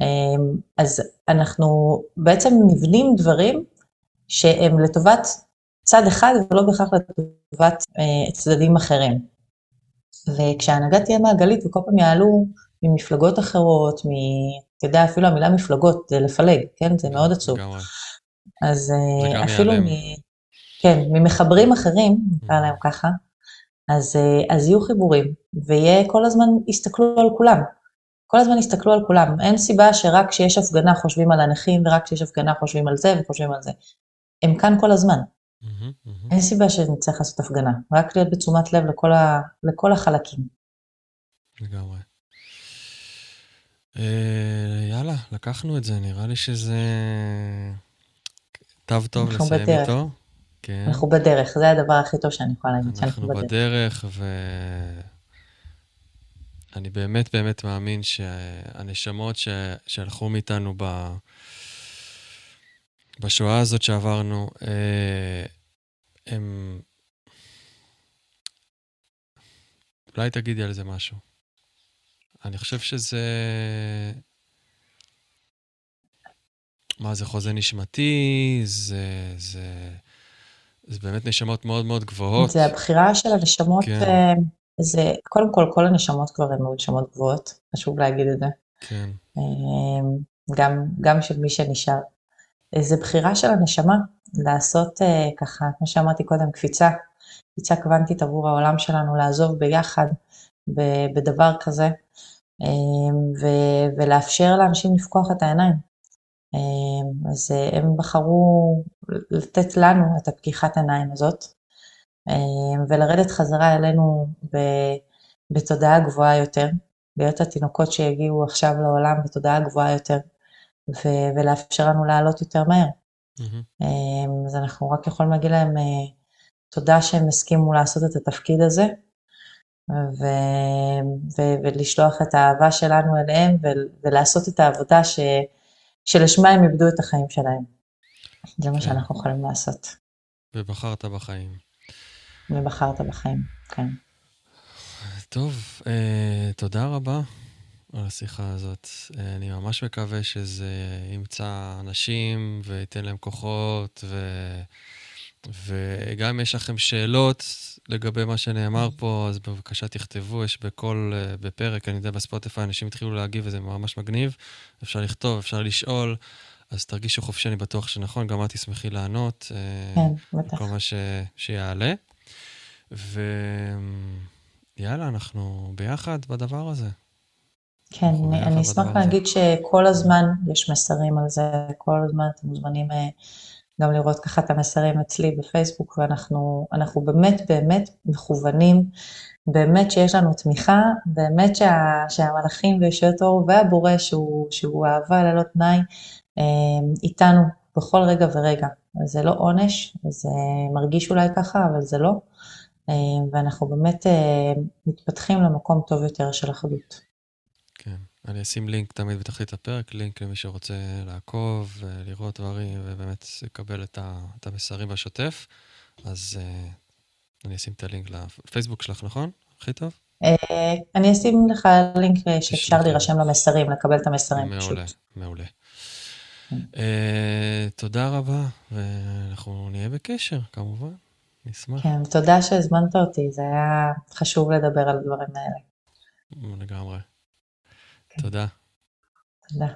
אמ, אז אנחנו בעצם נבנים דברים שהם לטובת צד אחד ולא בהכרח לטובת אה, צדדים אחרים. וכשההנהגה תהיה מעגלית וכל פעם יעלו ממפלגות אחרות. אתה יודע, אפילו המילה מפלגות זה לפלג, כן? זה מאוד עצוב. אז אה, אפילו מ... כן, ממחברים אחרים, נקרא mm. להם ככה, אז, אה, אז יהיו חיבורים, ויהיה כל הזמן, יסתכלו על כולם. כל הזמן יסתכלו על כולם. אין סיבה שרק כשיש הפגנה חושבים על הנכים, ורק כשיש הפגנה חושבים על זה וחושבים על זה. הם כאן כל הזמן. אין סיבה שנצטרך לעשות הפגנה, רק להיות בתשומת לב לכל, ה, לכל החלקים. לגמרי. אה, יאללה, לקחנו את זה, נראה לי שזה תו טוב לסיים בדרך. איתו. כן. אנחנו בדרך, זה הדבר הכי טוב שאני יכולה להגיד, שאנחנו בדרך. אנחנו בדרך, ואני באמת באמת מאמין שהנשמות ש... שהלכו מאיתנו ב... בשואה הזאת שעברנו, אה, הם... אולי תגידי על זה משהו. אני חושב שזה... מה זה חוזה נשמתי? זה, זה, זה באמת נשמות מאוד מאוד גבוהות. זה הבחירה של הנשמות, כן. אה, זה, קודם כל, כל הנשמות כבר הן נשמות גבוהות, חשוב להגיד את זה. כן. אה, גם, גם של מי שנשאר. זה בחירה של הנשמה, לעשות אה, ככה, כמו שאמרתי קודם, קפיצה, קפיצה קוונטית עבור העולם שלנו, לעזוב ביחד בדבר כזה, ו- ולאפשר לאנשים לפקוח את העיניים. אמ, אז אה, הם בחרו לתת לנו את הפקיחת עיניים הזאת, אמ, ולרדת חזרה אלינו בתודעה גבוהה יותר, להיות התינוקות שיגיעו עכשיו לעולם בתודעה גבוהה יותר, ולאפשר לנו לעלות יותר מהר. Mm-hmm. אז אנחנו רק יכולים להגיד להם אה, תודה שהם הסכימו לעשות את התפקיד הזה, ו- ו- ולשלוח את האהבה שלנו אליהם, ו- ולעשות את העבודה ש- שלשמה הם איבדו את החיים שלהם. זה מה כן. שאנחנו יכולים לעשות. ובחרת בחיים. ובחרת בחיים, כן. טוב, אה, תודה רבה על השיחה הזאת. אה, אני ממש מקווה שזה ימצא אנשים וייתן להם כוחות, ו... וגם אם יש לכם שאלות לגבי מה שנאמר פה, אז בבקשה תכתבו, יש בכל, אה, בפרק, אני יודע, בספוטיפיי אנשים התחילו להגיב וזה ממש מגניב. אפשר לכתוב, אפשר לשאול, אז תרגישו חופשי, אני בטוח שנכון, גם את תשמחי לענות. אה, כן, בטח. כל מה ש... שיעלה. ויאללה, אנחנו ביחד בדבר הזה. כן, אני, אני אשמח להגיד שכל הזמן יש מסרים על זה, כל הזמן אתם מוזמנים... אה, גם לראות ככה את המסרים אצלי בפייסבוק, ואנחנו באמת באמת מכוונים, באמת שיש לנו תמיכה, באמת שה, שהמלאכים וישויות אור והבורא, שהוא, שהוא אהבה ללא תנאי, אמ, איתנו בכל רגע ורגע. זה לא עונש, זה מרגיש אולי ככה, אבל זה לא. אמ, ואנחנו באמת אה, מתפתחים למקום טוב יותר של אחדות. אני אשים לינק תמיד בתחתית הפרק, לינק למי שרוצה לעקוב, לראות דברים, ובאמת לקבל את, ה, את המסרים בשוטף. אז uh, אני אשים את הלינק לפייסבוק שלך, נכון? הכי טוב? אה, אני אשים לך לינק שאפשר. להירשם למסרים, לקבל את המסרים פשוט. מעולה, מעולה. כן. אה, תודה רבה, ואנחנו נהיה בקשר, כמובן. נשמח. כן, תודה שהזמנת אותי, זה היה חשוב לדבר על הדברים האלה. לגמרי. תודה. תודה.